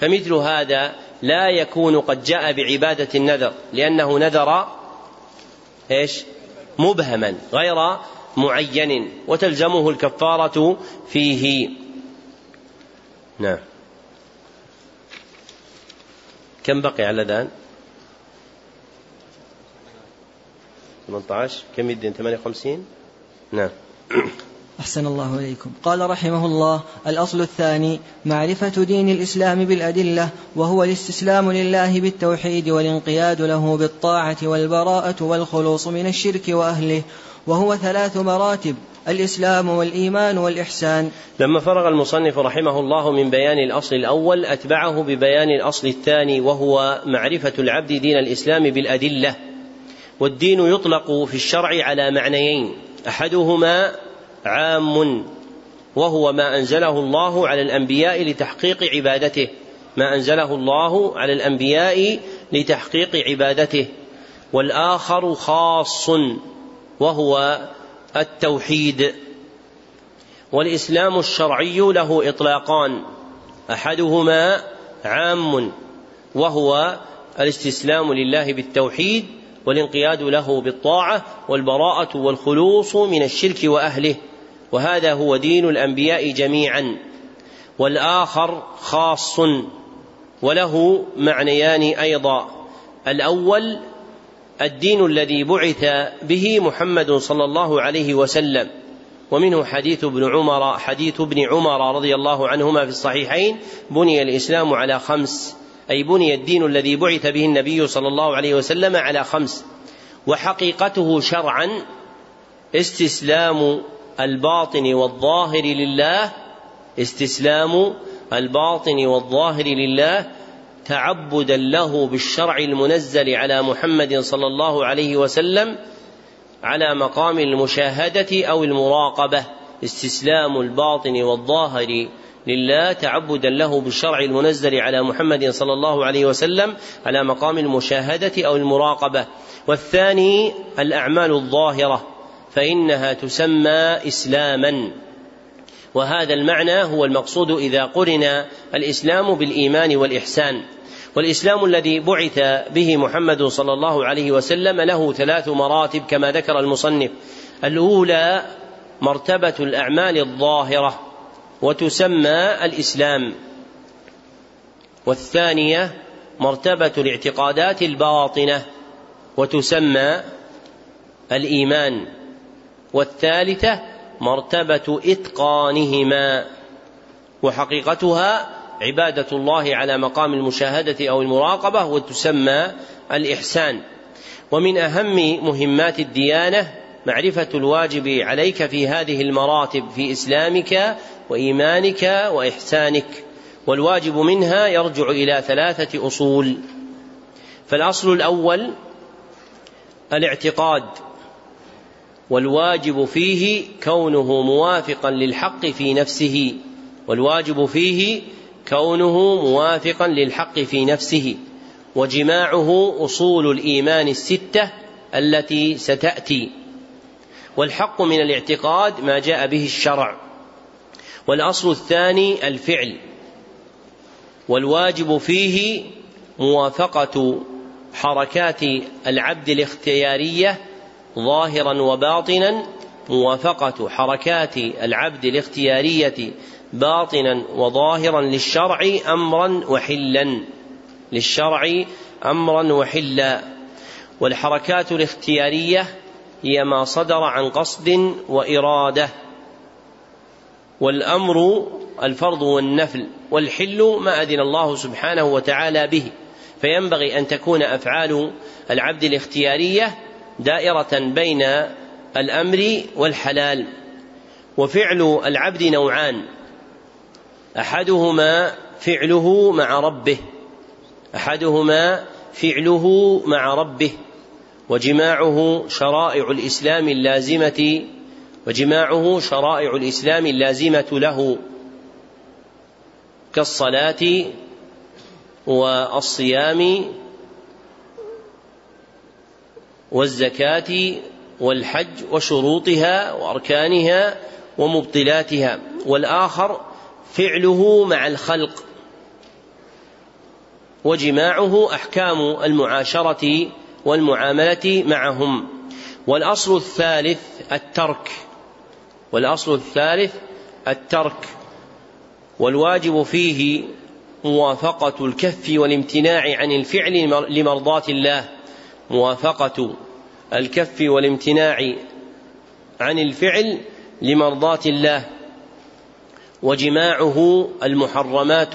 فمثل هذا لا يكون قد جاء بعبادة النذر لأنه نذر إيش؟ مبهما غير معين وتلزمه الكفارة فيه. نعم. كم بقي على الأذان 18 كم يدين؟ 58 نعم. أحسن الله إليكم. قال رحمه الله الأصل الثاني معرفة دين الإسلام بالأدلة وهو الاستسلام لله بالتوحيد والانقياد له بالطاعة والبراءة والخلوص من الشرك وأهله وهو ثلاث مراتب الإسلام والإيمان والإحسان. لما فرغ المصنف رحمه الله من بيان الأصل الأول أتبعه ببيان الأصل الثاني وهو معرفة العبد دين الإسلام بالأدلة. والدين يطلق في الشرع على معنيين. أحدهما عام وهو ما أنزله الله على الأنبياء لتحقيق عبادته. ما أنزله الله على الأنبياء لتحقيق عبادته. والآخر خاص وهو التوحيد. والإسلام الشرعي له إطلاقان. أحدهما عام وهو الاستسلام لله بالتوحيد والانقياد له بالطاعة والبراءة والخلوص من الشرك وأهله وهذا هو دين الأنبياء جميعا. والآخر خاص وله معنيان أيضا. الأول الدين الذي بعث به محمد صلى الله عليه وسلم. ومنه حديث ابن عمر حديث ابن عمر رضي الله عنهما في الصحيحين بني الإسلام على خمس. أي بني الدين الذي بعث به النبي صلى الله عليه وسلم على خمس وحقيقته شرعا استسلام الباطن والظاهر لله استسلام الباطن والظاهر لله تعبدا له بالشرع المنزل على محمد صلى الله عليه وسلم على مقام المشاهدة أو المراقبة استسلام الباطن والظاهر لله تعبدا له بالشرع المنزل على محمد صلى الله عليه وسلم على مقام المشاهدة أو المراقبة. والثاني الأعمال الظاهرة فإنها تسمى إسلاما. وهذا المعنى هو المقصود إذا قرن الإسلام بالإيمان والإحسان. والإسلام الذي بعث به محمد صلى الله عليه وسلم له ثلاث مراتب كما ذكر المصنف. الأولى مرتبة الأعمال الظاهرة وتسمى الإسلام. والثانية مرتبة الاعتقادات الباطنة وتسمى الإيمان. والثالثة مرتبة إتقانهما وحقيقتها عبادة الله على مقام المشاهدة أو المراقبة وتسمى الإحسان. ومن أهم مهمات الديانة معرفة الواجب عليك في هذه المراتب في إسلامك وإيمانك وإحسانك. والواجب منها يرجع إلى ثلاثة أصول. فالأصل الأول الاعتقاد. والواجب فيه كونه موافقا للحق في نفسه. والواجب فيه كونه موافقا للحق في نفسه. وجماعه أصول الإيمان الستة التي ستأتي. والحق من الاعتقاد ما جاء به الشرع. والأصل الثاني الفعل. والواجب فيه موافقة حركات العبد الاختيارية ظاهرا وباطنا موافقة حركات العبد الاختيارية باطنا وظاهرا للشرع امرا وحلا. للشرع امرا وحلا. والحركات الاختيارية هي ما صدر عن قصد وإرادة. والأمر الفرض والنفل والحل ما أذن الله سبحانه وتعالى به. فينبغي أن تكون أفعال العبد الاختيارية دائرة بين الأمر والحلال. وفعل العبد نوعان. أحدهما فعله مع ربه. أحدهما فعله مع ربه. وجماعه شرائع الإسلام اللازمة وجماعه شرائع الإسلام اللازمة له كالصلاة والصيام والزكاة والحج وشروطها وأركانها ومبطلاتها. والآخر فعله مع الخلق. وجماعه أحكام المعاشرة والمعاملة معهم. والأصل الثالث الترك. والأصل الثالث الترك. والواجب فيه موافقة الكف والامتناع عن الفعل لمرضاة الله. موافقة الكف والامتناع عن الفعل لمرضاة الله. وجماعه المحرمات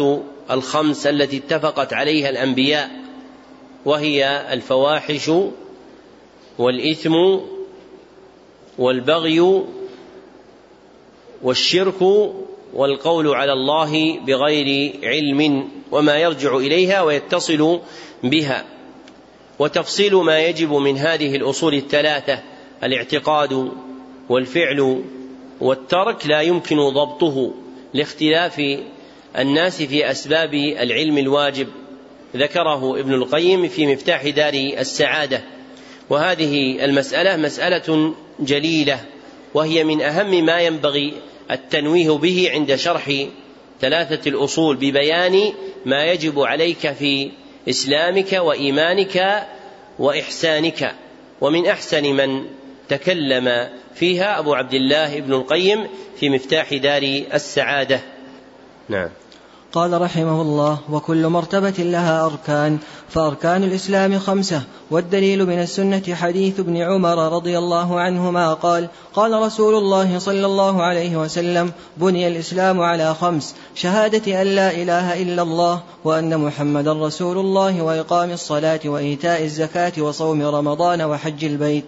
الخمس التي اتفقت عليها الأنبياء. وهي الفواحش والإثم والبغي والشرك والقول على الله بغير علم وما يرجع إليها ويتصل بها. وتفصيل ما يجب من هذه الأصول الثلاثة الاعتقاد والفعل والترك لا يمكن ضبطه لاختلاف الناس في أسباب العلم الواجب. ذكره ابن القيم في مفتاح دار السعادة. وهذه المسألة مسألة جليلة وهي من أهم ما ينبغي التنويه به عند شرح ثلاثة الأصول ببيان ما يجب عليك في إسلامك وإيمانك وإحسانك. ومن أحسن من تكلم فيها أبو عبد الله ابن القيم في مفتاح دار السعادة. نعم. قال رحمه الله وكل مرتبة لها أركان فأركان الإسلام خمسة والدليل من السنة حديث ابن عمر رضي الله عنهما قال قال رسول الله صلى الله عليه وسلم بني الإسلام على خمس شهادة أن لا إله إلا الله وأن محمدا رسول الله وإقام الصلاة وإيتاء الزكاة وصوم رمضان وحج البيت.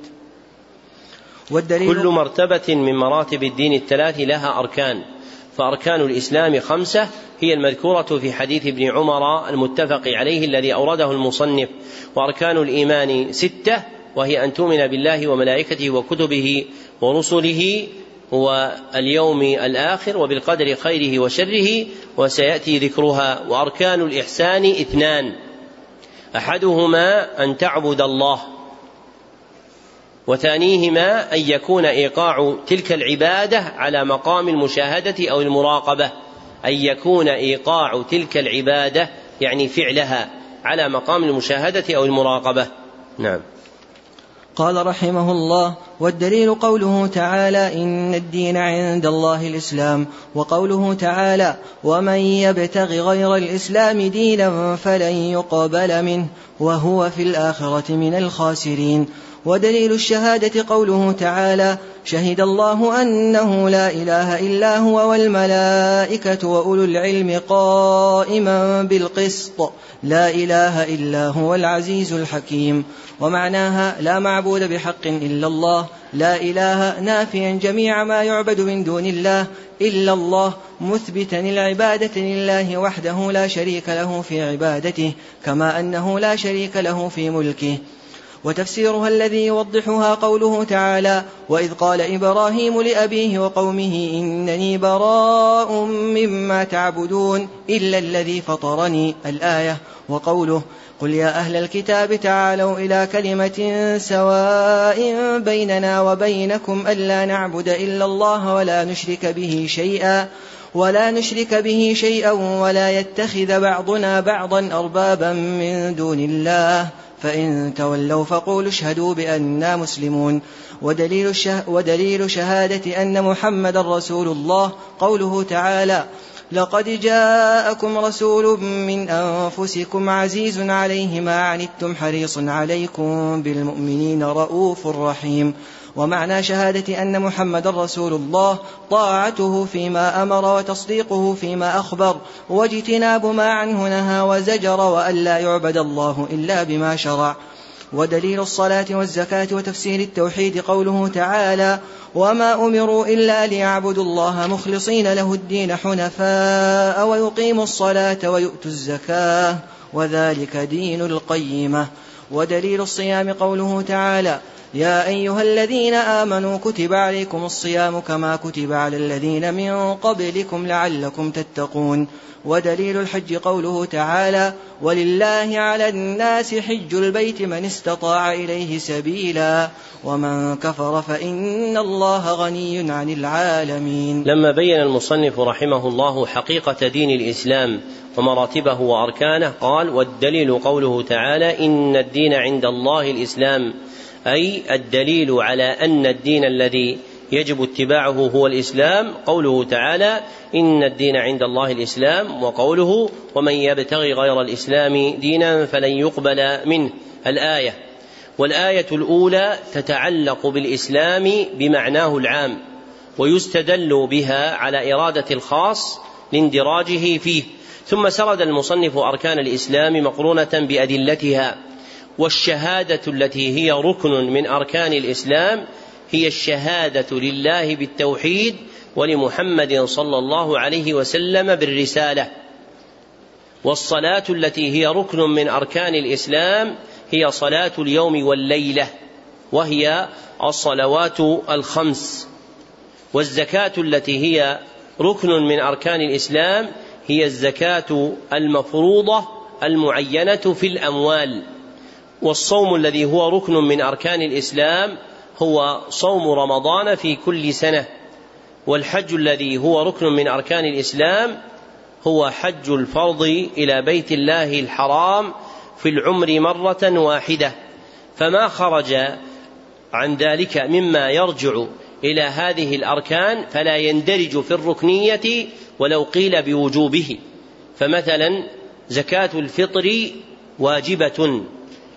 والدليل كل مرتبة من مراتب الدين الثلاث لها أركان. فأركان الإسلام خمسة هي المذكورة في حديث ابن عمر المتفق عليه الذي أورده المصنف وأركان الإيمان ستة وهي أن تؤمن بالله وملائكته وكتبه ورسله واليوم الآخر وبالقدر خيره وشره وسيأتي ذكرها. وأركان الإحسان اثنان أحدهما أن تعبد الله وثانيهما أن يكون إيقاع تلك العبادة على مقام المشاهدة أو المراقبة. أن يكون إيقاع تلك العبادة يعني فعلها على مقام المشاهدة أو المراقبة. نعم. قال رحمه الله والدليل قوله تعالى إن الدين عند الله الإسلام. وقوله تعالى ومن يبتغ غير الإسلام دينا فلن يقبل منه وهو في الآخرة من الخاسرين. ودليل الشهادة قوله تعالى شهد الله أنه لا إله إلا هو والملائكة وأولو العلم قائما بالقسط. لا إله إلا هو العزيز الحكيم. ومعناها لا معبود بحق إلا الله. لا إله نافيا جميع ما يعبد من دون الله إلا الله. مثبتا العبادة لله وحده لا شريك له في عبادته كما أنه لا شريك له في ملكه. وتفسيرها الذي يوضحها قوله تعالى واذ قال إبراهيم لابيه وقومه انني براء مما تعبدون الا الذي فطرني الايه وقوله قل يا أهل الكتاب تعالوا إلى كلمه سواء بيننا وبينكم الا نعبد الا الله ولا نشرك به شيئا ولا نشرك به شيئا ولا يتخذ بعضنا بعضا اربابا من دون الله فإن تولوا فقولوا اشهدوا بأننا مسلمون. ودليل, الشه ودليل شهادة أن محمد رسول الله قوله تعالى لقد جاءكم رسول من أنفسكم عزيز عليه ما عنتم حريص عليكم بالمؤمنين رؤوف رحيم. ومعنى شهادة أن محمد رسول الله طاعته فيما أمر وتصديقه فيما أخبر واجتناب ما عنه نهى وزجر وأن لا يعبد الله إلا بما شرع. ودليل الصلاة والزكاة وتفسير التوحيد قوله تعالى وما أمروا إلا ليعبدوا الله مخلصين له الدين حنفاء ويقيموا الصلاة ويؤتوا الزكاة وذلك دين القيمة. ودليل الصيام قوله تعالى يا أيها الذين آمنوا كتب عليكم الصيام كما كتب على الذين من قبلكم لعلكم تتقون. ودليل الحج قوله تعالى ولله على الناس حج البيت من استطاع إليه سبيلا ومن كفر فإن الله غني عن العالمين. لما بين المصنف رحمه الله حقيقة دين الإسلام ومراتبه وأركانه قال والدليل قوله تعالى إن الدين عند الله الإسلام أي الدليل على أن الدين الذي يجب اتباعه هو الإسلام قوله تعالى إن الدين عند الله الإسلام وقوله ومن يبتغي غير الإسلام دينا فلن يقبل منه. الآية. والآية الأولى تتعلق بالإسلام بمعناه العام ويستدل بها على إرادة الخاص لاندراجه فيه. ثم سرد المصنف أركان الإسلام مقرونة بأدلتها. والشهادة التي هي ركن من أركان الإسلام هي الشهادة لله بالتوحيد ولمحمد صلى الله عليه وسلم بالرسالة. والصلاة التي هي ركن من أركان الإسلام هي صلاة اليوم والليلة وهي الصلوات الخمس. والزكاة التي هي ركن من أركان الإسلام هي الزكاة المفروضة المعينة في الأموال. والصوم الذي هو ركن من أركان الإسلام هو صوم رمضان في كل سنة والحج الذي هو ركن من أركان الإسلام هو حج الفرض إلى بيت الله الحرام في العمر مرة واحدة. فما خرج عن ذلك مما يرجع إلى هذه الأركان فلا يندرج في الركنية ولو قيل بوجوبه. فمثلا زكاة الفطر واجبة.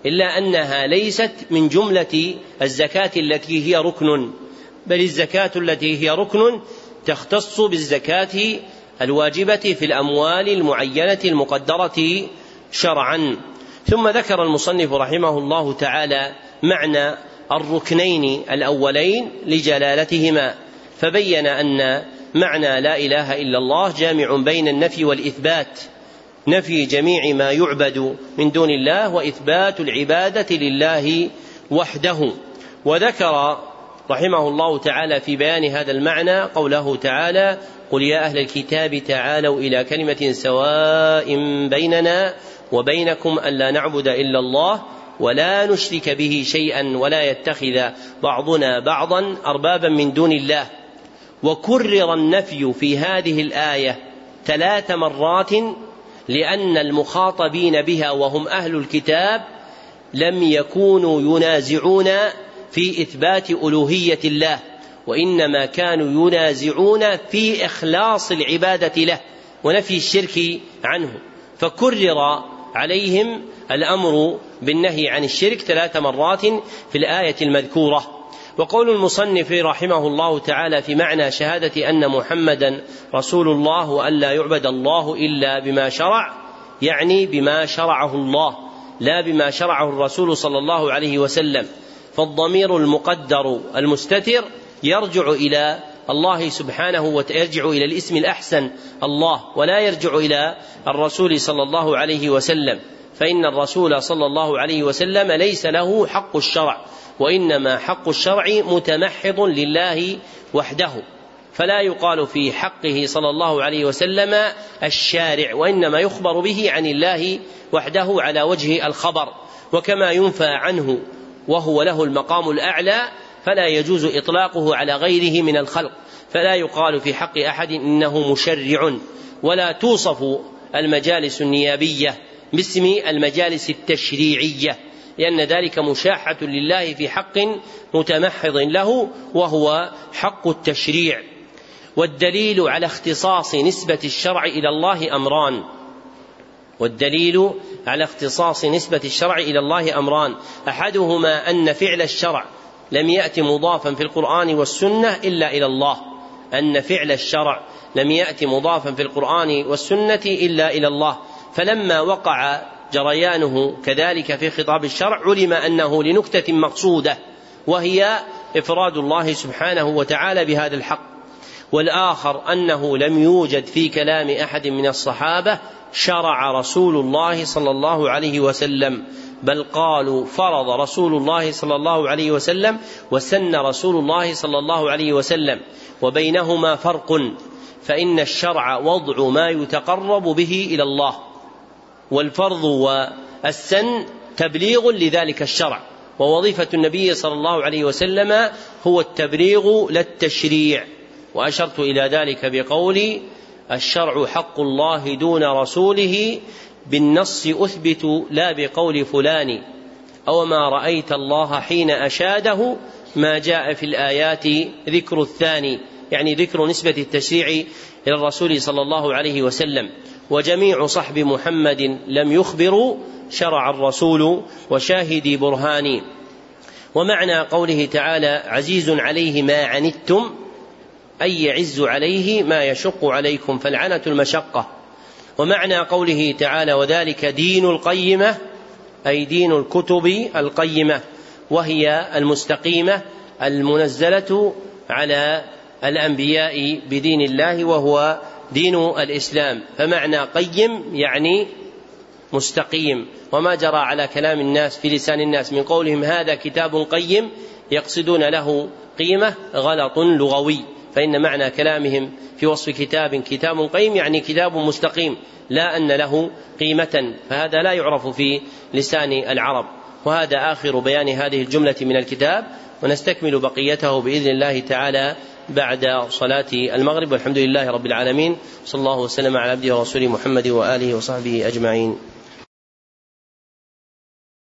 إلا أنها ليست من جملة الزكاة التي هي ركن بل الزكاة التي هي ركن تختص بالزكاة الواجبة في الأموال المعينة المقدرة شرعا. ثم ذكر المصنف رحمه الله تعالى معنى الركنين الأولين لجلالتهما فبين أن معنى لا إله إلا الله جامع بين النفي والإثبات. نفي جميع ما يعبد من دون الله وإثبات العبادة لله وحده. وذكر رحمه الله تعالى في بيان هذا المعنى قوله تعالى قل يا أهل الكتاب تعالوا إلى كلمة سواء بيننا وبينكم ألا نعبد إلا الله ولا نشرك به شيئا ولا يتخذ بعضنا بعضا أربابا من دون الله وكرر النفي في هذه الآية ثلاث مرات لأن المخاطبين بها وهم أهل الكتاب لم يكونوا ينازعون في إثبات ألوهية الله وإنما كانوا ينازعون في إخلاص العبادة له ونفي الشرك عنه. فكرر عليهم الأمر بالنهي عن الشرك ثلاث مرات في الآية المذكورة. وقول المصنف رحمه الله تعالى في معنى شهادة أن محمدا رسول الله وأن لا يعبد الله إلا بما شرع يعني بما شرعه الله لا بما شرعه الرسول صلى الله عليه وسلم. فالضمير المقدر المستتر يرجع إلى الله سبحانه ويرجع إلى الاسم الأحسن الله ولا يرجع إلى الرسول صلى الله عليه وسلم. فإن الرسول صلى الله عليه وسلم ليس له حق الشرع وإنما حق الشرع متمحض لله وحده. فلا يقال في حقه صلى الله عليه وسلم الشارع وإنما يخبر به عن الله وحده على وجه الخبر. وكما ينفى عنه وهو له المقام الأعلى فلا يجوز إطلاقه على غيره من الخلق. فلا يقال في حق أحد إنه مشرع. ولا توصف المجالس النيابية باسم المجالس التشريعية لأن ذلك مشاحة لله في حق متمحض له وهو حق التشريع. والدليل على اختصاص نسبة الشرع إلى الله أمران. والدليل على اختصاص نسبة الشرع إلى الله أمران. أحدهما أن فعل الشرع لم يأت مضافا في القرآن والسنة إلا إلى الله. أن فعل الشرع لم يأت مضافا في القرآن والسنة إلا إلى الله. فلما وقع جريانه كذلك في خطاب الشرع علم أنه لنكتة مقصودة وهي إفراد الله سبحانه وتعالى بهذا الحق. والآخر أنه لم يوجد في كلام أحد من الصحابة شرع رسول الله صلى الله عليه وسلم بل قالوا فرض رسول الله صلى الله عليه وسلم وسن رسول الله صلى الله عليه وسلم وبينهما فرق فإن الشرع وضع ما يتقرب به إلى الله. والفرض والسن تبليغ لذلك الشرع ووظيفة النبي صلى الله عليه وسلم هو التبليغ لا التشريع وأشرت إلى ذلك بقولي الشرع حق الله دون رسوله بالنص أثبت لا بقول فلان. أو ما رأيت الله حين أشاده ما جاء في الآيات ذكر الثاني يعني ذكر نسبة التشريع إلى الرسول صلى الله عليه وسلم. وجميع صحب محمد لم يخبروا شرع الرسول وشاهدي برهان. ومعنى قوله تعالى عزيز عليه ما عنتم أي يعز عليه ما يشق عليكم فالعنة المشقة. ومعنى قوله تعالى وذلك دين القيمة أي دين الكتب القيمة وهي المستقيمة المنزلة على الأنبياء بدين الله وهو دين الإسلام فمعنى قيم يعني مستقيم. وما جرى على كلام الناس في لسان الناس من قولهم هذا كتاب قيم يقصدون له قيمة غلط لغوي. فإن معنى كلامهم في وصف كتاب كتاب قيم يعني كتاب مستقيم لا أن له قيمة فهذا لا يعرف في لسان العرب. وهذا آخر بيان هذه الجملة من الكتاب ونستكمل بقيته بإذن الله تعالى بعد صلاة المغرب والحمد لله رب العالمين. صلى الله وسلم على عبده ورسوله محمد وآله وصحبه أجمعين.